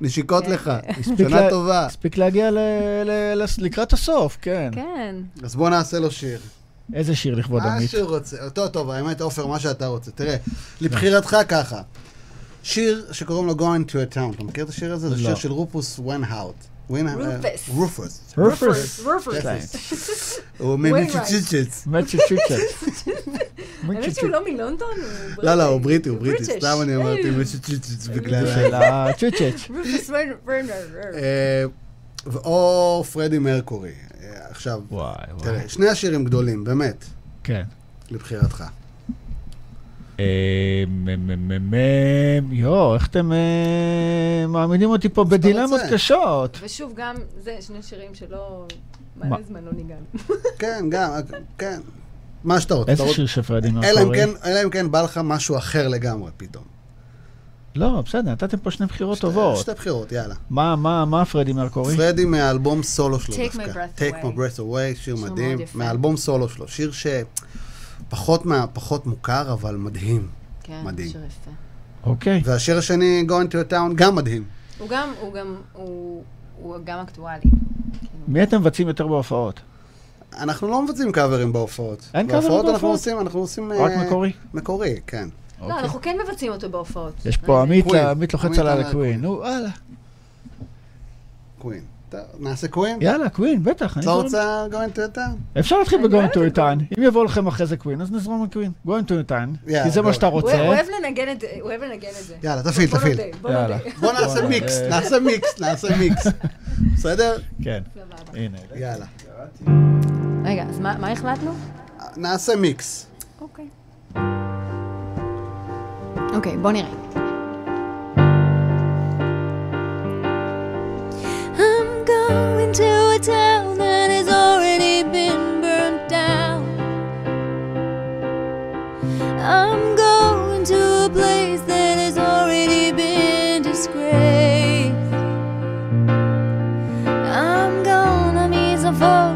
נשיקות לך. הספיק שנה טובה. הספיק להגיע ל- ל- לס- לקראת הסוף, כן. כן. אז בוא נעשה לו שיר. איזה שיר לכבוד מה עמית? שהוא רוצה. טוב, טוב, האמת, עופר, מה שאתה רוצה. תראה, לבחירתך ככה. שיר שקוראים לו Going to a Town. אתה מכיר את השיר הזה? זה לא. שיר של רופוס ונהאוט. רופוס. רופוס. רופרס. רופרס. הוא וויינרייט. ממיצ'יצ'יצ'ס. מצ'צ'צ'צ'. האמת שהוא לא מלונדון, הוא לא, לא, הוא בריטי, הוא בריטי. סתם אני אמרתי. ממיצ'יצ'יצ'ס בגלל ה... הצ'צ'ץ'. רופוס ורנר. או פרדי מרקורי. עכשיו. תראה, שני השירים גדולים, באמת, כן. לבחירתך. אה, יואו, איך אתם אה, מעמידים אותי פה בדילמות. קשות. ושוב, גם זה שני שירים שלא... מלא זמן לא ניגענו. כן, גם, כן. מה שאתה רוצה. איזה שיר של פרדי אלא אם? כן, כן בא לך משהו אחר לגמרי פתאום. לא, בסדר, נתתם פה שני בחירות טובות. שתי בחירות, יאללה. מה, מה, מה פרדי מרקורי? פרדי מהאלבום סולו שלו Take דווקא. My Breath Take Away. My Breath Away, שיר מדהים. מהאלבום סולו שלו. שיר שפחות מה, פחות מוכר, אבל מדהים. כן, מדהים. שיר יפה. אוקיי. והשיר השני, Going to a Town, גם מדהים. הוא גם, הוא גם, הוא הוא גם אקטואלי. מי אתם מבצעים יותר בהופעות? אנחנו לא מבצעים קאברים בהופעות. אין קאברים בהופעות אנחנו? עושים, אנחנו עושים... רק אה, מקורי? מקורי, כן. לא, אוקיי. אנחנו כן מבצעים אותו בהופעות. יש פה עמית, קווין. עמית לוחץ עמית עליי על לקווין. הקווין. נו, וואלה. קווין. טוב, נעשה קווין? יאללה, קווין, בטח. אני לא. רוצה a Town? אפשר להתחיל את a town. אם יבוא לכם אחרי זה קווין, אז נזרום על קווין. town. יאללה, כי זה מה. שאתה רוצה. הוא אוהב לנגן את זה, הוא אוהב לנגן את זה. יאללה, תפעיל, תפעיל. בוא נעשה מיקס. נעשה מיקס, נעשה מיקס. בסדר? כן. הנה. יאללה. רגע, אז מה מה החלטנו? נעשה מיקס. אוקיי. אוקיי, בוא נראה. Going to a town that has already been burnt down. I'm going to a place that has already been disgraced. I'm gonna meet some folks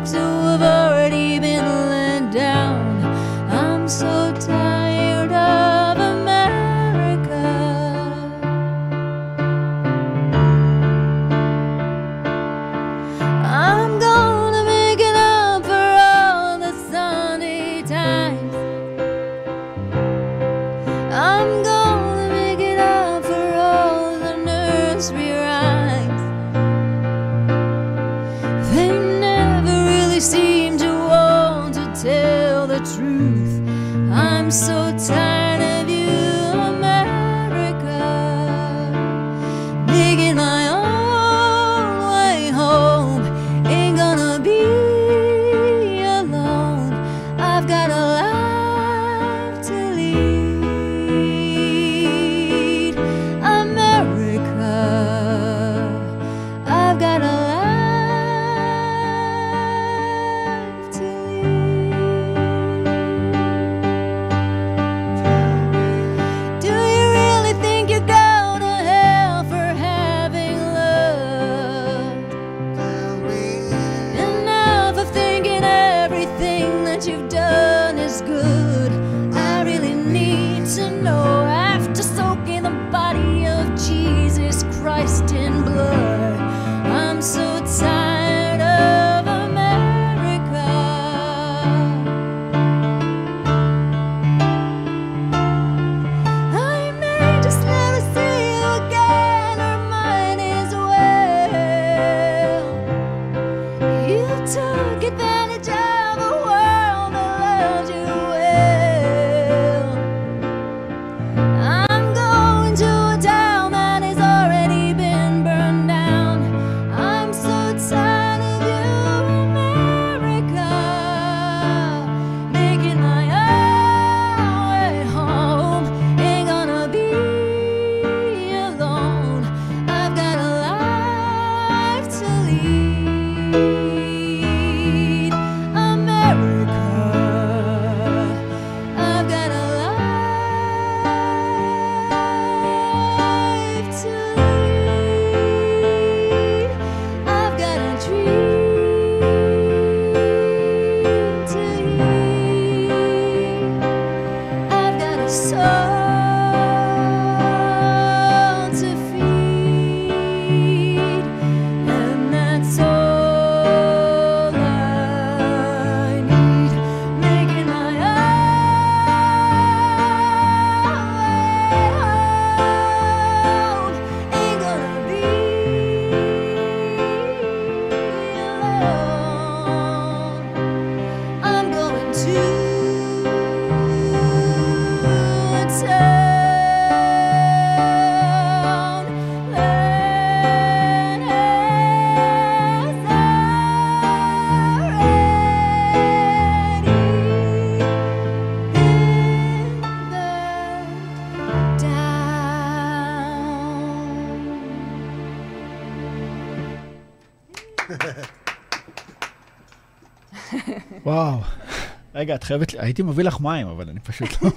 רגע, את חייבת... הייתי מביא לך מים, אבל אני פשוט לא...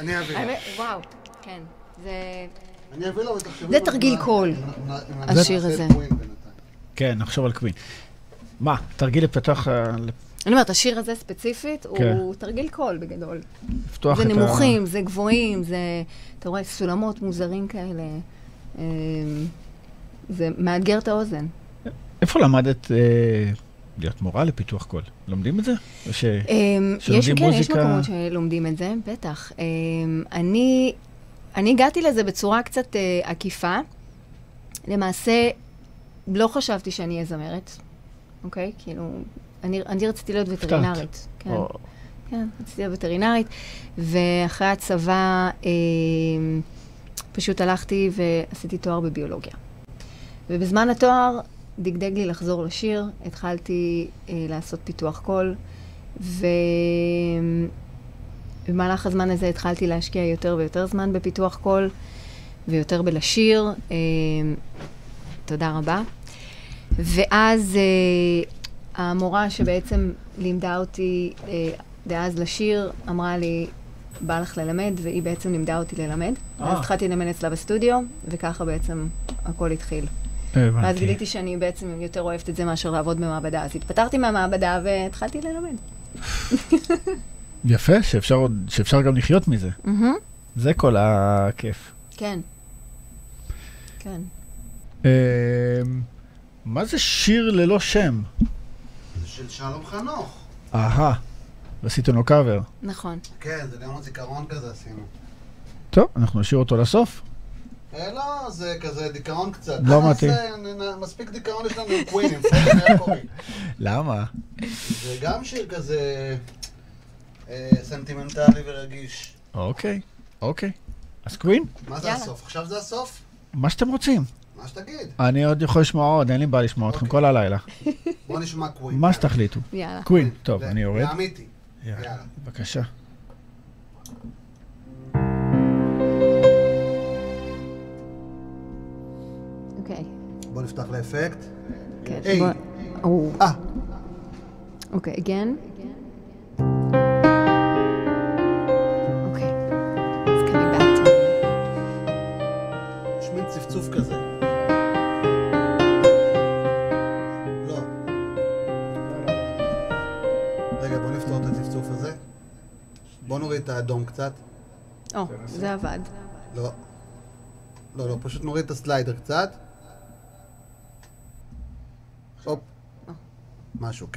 אני אביא לך. וואו, כן. זה... אני אביא ותחשבי... זה תרגיל קול, השיר הזה. כן, נחשוב על קווין. מה, תרגיל לפתוח... אה, אני אומרת, השיר הזה ספציפית כן. הוא תרגיל קול בגדול. לפתוח זה את ה... נמוכים, זה גבוהים, זה, אתה רואה, סולמות מוזרים כאלה. אמ, זה מאתגר את האוזן. איפה למדת אה, להיות מורה לפיתוח קול? לומדים את זה? או ש... אמ, יש, שלומדים כן, יש מוזיקה? מקומות שלומדים את זה, בטח. אמ, אני, אני הגעתי לזה בצורה קצת אה, עקיפה. למעשה, לא חשבתי שאני אהיה זמרת, אוקיי? כאילו, אני, אני רציתי להיות וטרינרית. כן. או- כן, רציתי להיות וטרינרית, ואחרי הצבא אה, פשוט הלכתי ועשיתי תואר בביולוגיה. ובזמן התואר דגדג לי לחזור לשיר, התחלתי אה, לעשות פיתוח קול, ובמהלך הזמן הזה התחלתי להשקיע יותר ויותר זמן בפיתוח קול, ויותר בלשיר. אה, תודה רבה. ואז אה, המורה שבעצם לימדה אותי אה, דאז לשיר, אמרה לי, בא לך ללמד, והיא בעצם לימדה אותי ללמד. אה. ואז התחלתי ללמד אצלה בסטודיו, וככה בעצם הכל התחיל. ואז הבנתי. גיליתי שאני בעצם יותר אוהבת את זה מאשר לעבוד במעבדה. אז התפטרתי מהמעבדה והתחלתי ללמד. יפה, שאפשר עוד- שאפשר גם לחיות מזה. מהמם. זה כל הכיף. כן. כן. אה, מה זה שיר ללא שם? זה של שלום חנוך. אהה, ועשיתם לו קאבר. נכון. כן, זה ליום הזיכרון כזה עשינו. טוב, אנחנו נשאיר אותו לסוף. לא, זה כזה דיכאון קצת. לא מתאים. מספיק דיכאון יש לנו עם קווין, עם פרדי מרקורי. למה? זה גם שיר כזה אה, סנטימנטלי ורגיש. אוקיי, אוקיי. אז קווין, מה זה. הסוף? עכשיו זה הסוף? מה שאתם רוצים. מה שתגיד. אני עוד יכול לשמוע עוד, אין לי בעיה לשמוע אתכם כל הלילה. בוא נשמע קווין. מה שתחליטו. יאללה. קווין, טוב, אני יורד. זה אמיתי. יאללה, יאללה. בבקשה. אוקיי. בוא נפתח לאפקט. כן. אה, אוקיי, again. צפצוף כזה. לא. רגע, בוא נפתור את הצפצוף הזה. בוא נוריד את האדום קצת. או, זה עבד. לא. לא, לא, פשוט נוריד את הסליידר קצת. הופ. משהו,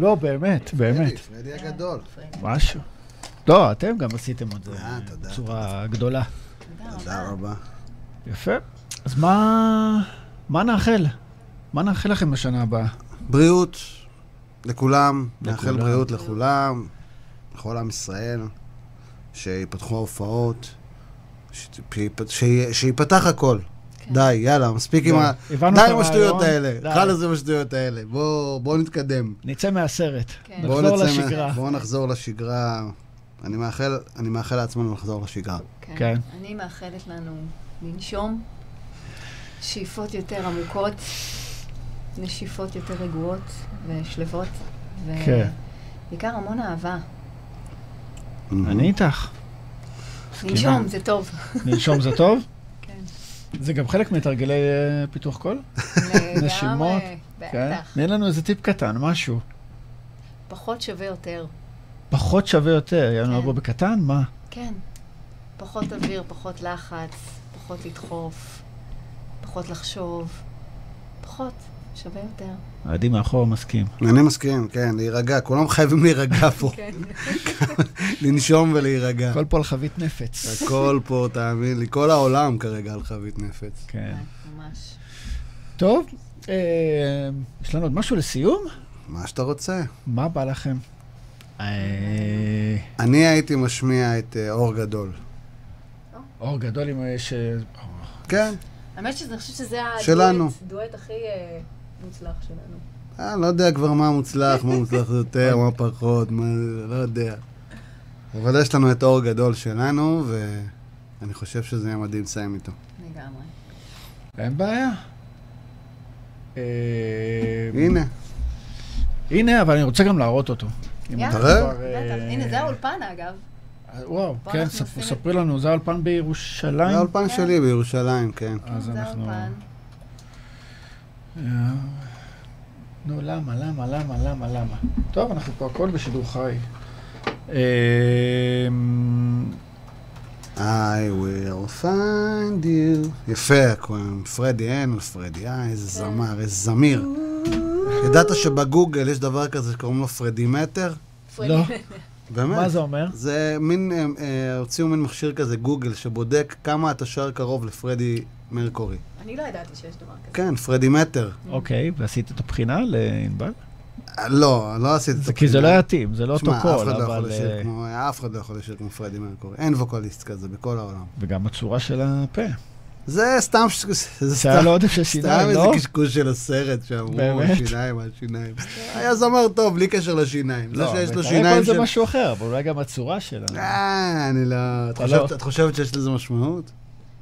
לא, באמת, באמת. פרדי הגדול. משהו. לא, אתם גם עשיתם את זה אה. בצורה גדולה. תודה רבה. יפה. אז מה מה נאחל? מה נאחל לכם בשנה הבאה? בריאות לכולם, נאחל. בריאות לכולם, לכל עם ישראל, שיפתחו ההופעות, שיפ- שי- שיפתח הכל. די, יאללה, מספיק עם ה... די עם השטויות. האלה. חלאס עם השטויות האלה. בואו נתקדם. נצא מהסרט. כן. נחזור לשגרה. בואו נחזור לשגרה. אני מאחל, אני מאחל לעצמנו לחזור לשגרה. כן. אני מאחלת לנו לנשום, שאיפות יותר עמוקות, נשיפות יותר רגועות ושלוות, כן. ובעיקר המון אהבה. אני איתך. לנשום זה טוב. לנשום זה טוב? כן. זה גם חלק מתרגילי אה, פיתוח קול? נשימות? לגמרי, כן. בטח. תני לנו איזה טיפ קטן, משהו. פחות שווה יותר. פחות שווה יותר, יענו כן. לבוא בקטן? מה? כן. פחות אוויר, פחות לחץ, פחות לדחוף, פחות לחשוב. פחות, שווה יותר. עדי מאחור מסכים. אני מסכים, כן, להירגע. כולם חייבים להירגע פה. כן. לנשום ולהירגע. הכל פה על חבית נפץ. הכל פה, תאמין לי, כל העולם כרגע על חבית נפץ. כן. ממש. טוב, אה, יש לנו עוד משהו לסיום? מה שאתה רוצה. מה בא לכם? אה, אני הייתי משמיע את אה, אור גדול. אור גדול עם. כן, האמת שאני חושבת שזה שלנו. הדואט דואט הכי אה, מוצלח שלנו. אני לא יודע כבר מה מוצלח, מה מוצלח יותר, מה פחות, מה... לא יודע. אבל יש לנו את אור גדול שלנו, ואני חושב שזה יהיה מדהים לסיים איתו. לגמרי. אין בעיה. אה, הנה, הנה, אבל אני רוצה גם להראות אותו. תראה. אה, בטח. הנה, זה האולפן אגב. אה, וואו, כן, ספרי לנו, זה האולפן בירושלים? זה האולפן כן. שלי בירושלים, כן. אז זה אנחנו... נו, למה, למה, למה, למה, למה? טוב, אנחנו פה הכל בשידור חי. אה, I will find you. יפה, קוראים פרדי, אין פרדי, אה, איזה זמר, איזה זמיר. ידעת שבגוגל יש דבר כזה שקוראים לו פרדימטר? לא, באמת. מה זה אומר? זה מין, אה, אה, הוציאו מין מכשיר כזה, גוגל, שבודק כמה אתה שר קרוב לפרדי מרקורי. אני לא ידעתי שיש דבר כזה. כן, פרדימטר. אוקיי, ועשית את הבחינה לענבל? אה, לא, לא עשיתי את זה כי זה לא יתאים, זה לא אותו קול, לא אבל... כמו, אף אחד לא יכול לשיר כמו פרדי מרקורי. אין ווקליסט כזה בכל העולם. וגם הצורה של הפה. זה סתם, זה זה היה סתם, לו עודף של סתם שיניים, איזה לא? קשקוש של הסרט שאמרו? השיניים, השיניים. היה זמר טוב, בלי קשר לשיניים. זה לא, שיש לו אבל שיניים של... זה משהו אחר, אבל אולי גם הצורה שלה. אה, אני לא... את חושבת- לא. חושבת שיש לזה משמעות?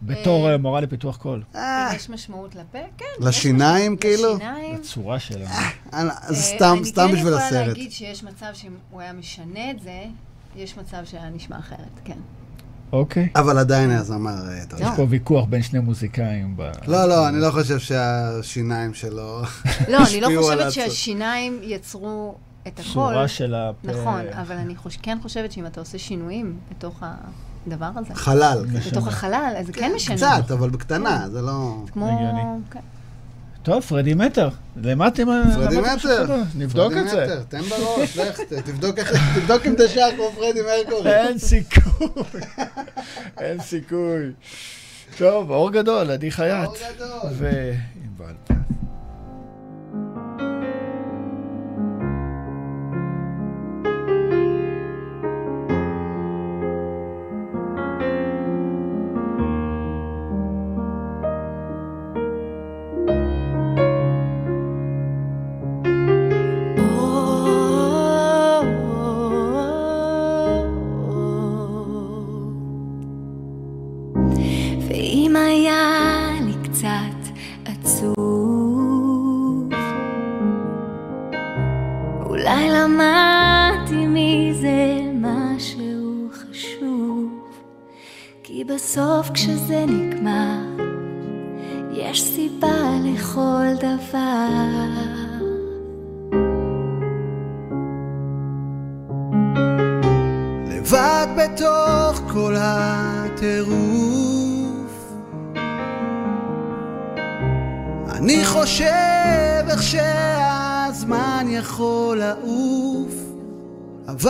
בתור אה, מורה לפיתוח קול. אה, יש משמעות לפה? כן. לשיניים, כאילו? לשיניים. הצורה שלה. אה, אה, זה סתם, סתם בשביל אני כן יכולה הסרט. להגיד שיש מצב שאם הוא היה משנה את זה, יש מצב שהיה נשמע אחרת, כן. אוקיי. אבל עדיין היה זמר אה, טוב. יש פה ויכוח בין שני מוזיקאים. ב- לא, לא, אני לא חושב שהשיניים שלו לא, אני לא חושבת שהשיניים יצרו את הכל. שורה של הפה. נכון, אבל אני חוש... כן חושבת שאם אתה עושה שינויים בתוך הדבר הזה, חלל. בתוך החלל, אז זה כן משנה. קצת, אבל בקטנה, זה לא... כמו... טוב, פרדי מטר. למה אתם... פרדי מטר. נבדוק את זה. מטר, תן בראש, לך, תבדוק אם אתה שר כמו פרדי מרקורי. אין סיכוי. אין סיכוי. טוב, אור גדול, עדי חייט. אור גדול. וענבל. ואם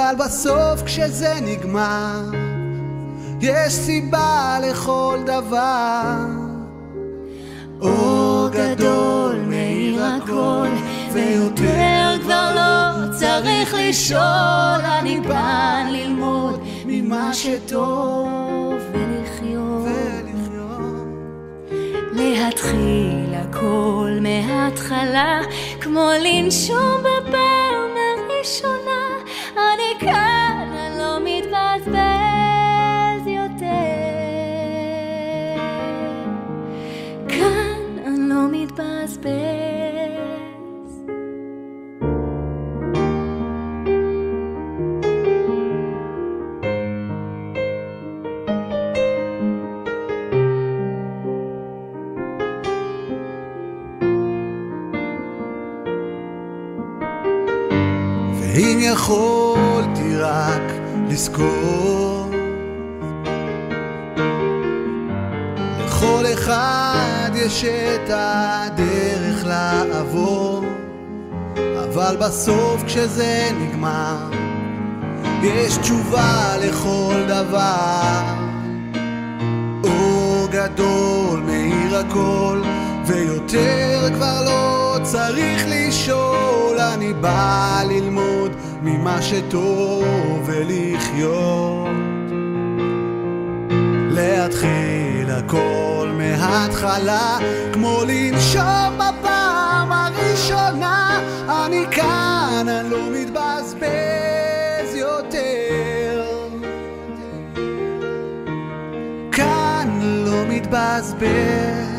אבל בסוף כשזה נגמר יש סיבה לכל דבר. אור גדול מאיר הכל ויותר כבר לא צריך לשאול. אני בא ללמוד ממה שטוב ולחיות. להתחיל הכל מההתחלה, כמו לנשום בפעם הראשונה. יכולתי רק לזכור. לכל אחד יש את הדרך לעבור אבל בסוף כשזה נגמר יש תשובה לכל דבר. אור גדול מאיר הכל ויותר כבר לא צריך לשאול. אני בא ללמוד ממה שטוב ולחיות. להתחיל הכל מההתחלה כמו לנשום בפעם הראשונה. אני כאן, אני לא מתבזבז יותר. כאן לא מתבזבז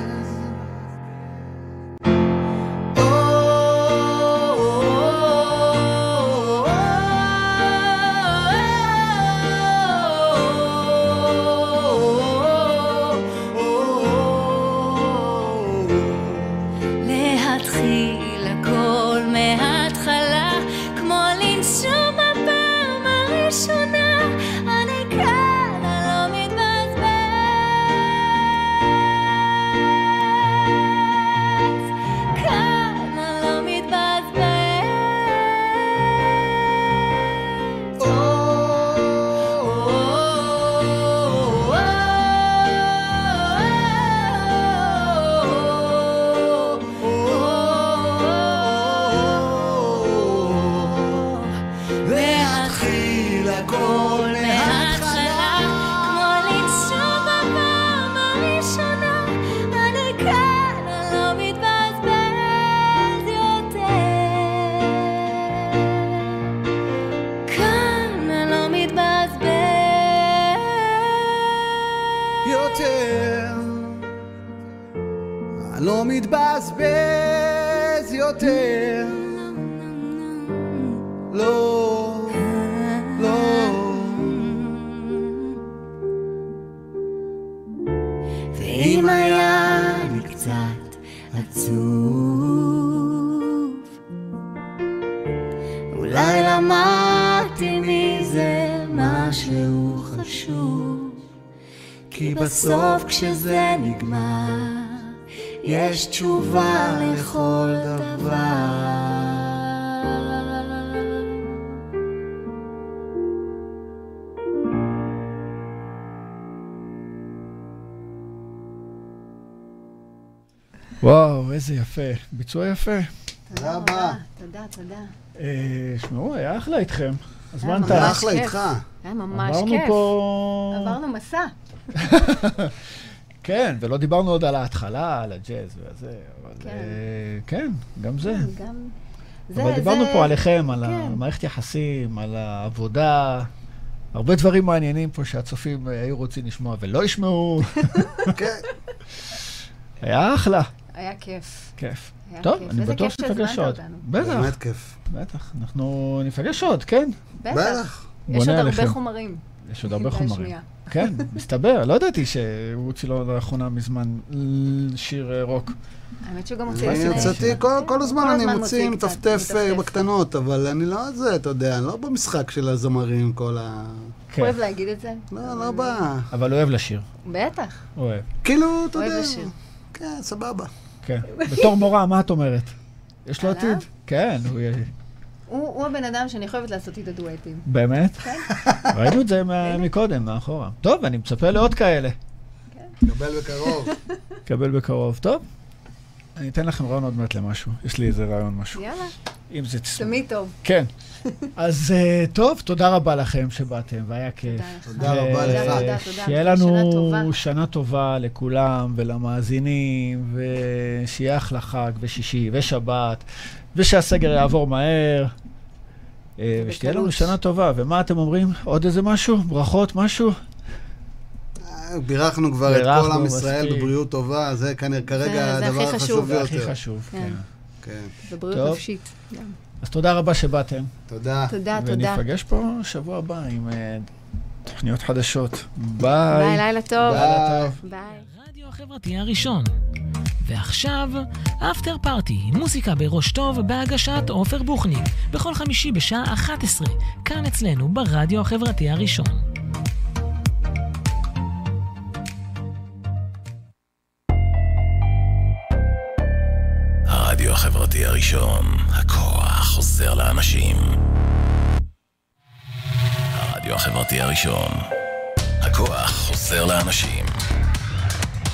לנשום כשזה נגמר, יש תשובה לכל דבר. וואו, איזה יפה. ביצוע יפה. תודה רבה. תודה, תודה. אה, שמעו, היה אחלה איתכם. הזמן טס. אחלה כיף. איתך. היה ממש עברנו כיף. פה... עברנו מסע. כן, ולא דיברנו עוד על ההתחלה, על הג'אז וזה, אבל כן. אה, כן, גם זה. גם... זה- אבל דיברנו זה- פה עליכם, על כן. המערכת יחסים, על העבודה. הרבה דברים מעניינים פה שהצופים אה, היו רוצים לשמוע ולא ישמעו. כן. היה אחלה, היה כיף. כיף. היה טוב, כיף. אני בטוח שניפגש שהזמנת עוד. בטח, באמת כיף. בטח. אנחנו ניפגש עוד, כן. בטח. בטח. יש עוד. הרבה חומרים. יש עוד הרבה חומרים. כן, מסתבר, לא ידעתי שהוא הוציא לו לאחרונה מזמן שיר אה, רוק. האמת שהוא גם הוציא אני לפני. הוצאתי, כל- כל הזמן אני מוציא, מוציא קצת, מטפטף אה. בקטנות, אבל אני לא זה, אתה יודע, אני לא במשחק של הזמרים, כל ה... כן, אוהב להגיד את זה? לא, לא בא. אבל הוא אוהב לשיר. בטח. הוא אוהב, כאילו, אתה אוהב יודע. לשיר. כן, סבבה. כן. בתור מורה, מה את אומרת? יש לו עליו? עתיד? כן, הוא יהיה... הוא הבן אדם שאני חייבת לעשות איתו דואטים. באמת? כן. ראינו את זה מקודם, מאחורה. טוב, אני מצפה לעוד כאלה. קבל בקרוב. קבל בקרוב. טוב, אני אתן לכם רעיון עוד מעט למשהו. יש לי איזה רעיון משהו. יאללה, אם זה תשמח. תמיד טוב. כן. אז אה, טוב, תודה רבה לכם שבאתם, והיה כיף. תודה רבה לך. תודה, תודה. שיהיה לנו. שנה טובה לכולם ולמאזינים, ושיהיה אחלה חג ושישי ושבת, ושהסגר יעבור מהר, אה, ושתהיה לנו. שנה טובה. ומה אתם אומרים? עוד איזה משהו? ברכות? משהו? אה, בירכנו כבר את כל עם ישראל. בבריאות טובה, זה כנראה כרגע זה הדבר החשוב חשוב. זה הכי ביותר. חשוב, כן. כן. כן. בבריאות. נפשית. אז תודה רבה שבאתם. תודה. תודה, תודה. וניפגש פה שבוע הבא עם אה, תוכניות חדשות. ביי, ביי. לילה טוב. ביי. החברתי הראשון. ועכשיו, אפטר פארטי, מוזיקה בראש טוב בהגשת עופר בוכניק, בכל חמישי בשעה 11, כאן אצלנו ברדיו החברתי הראשון. הרדיו החברתי הראשון, הכוח חוזר לאנשים. הרדיו החברתי הראשון, הכוח חוזר לאנשים.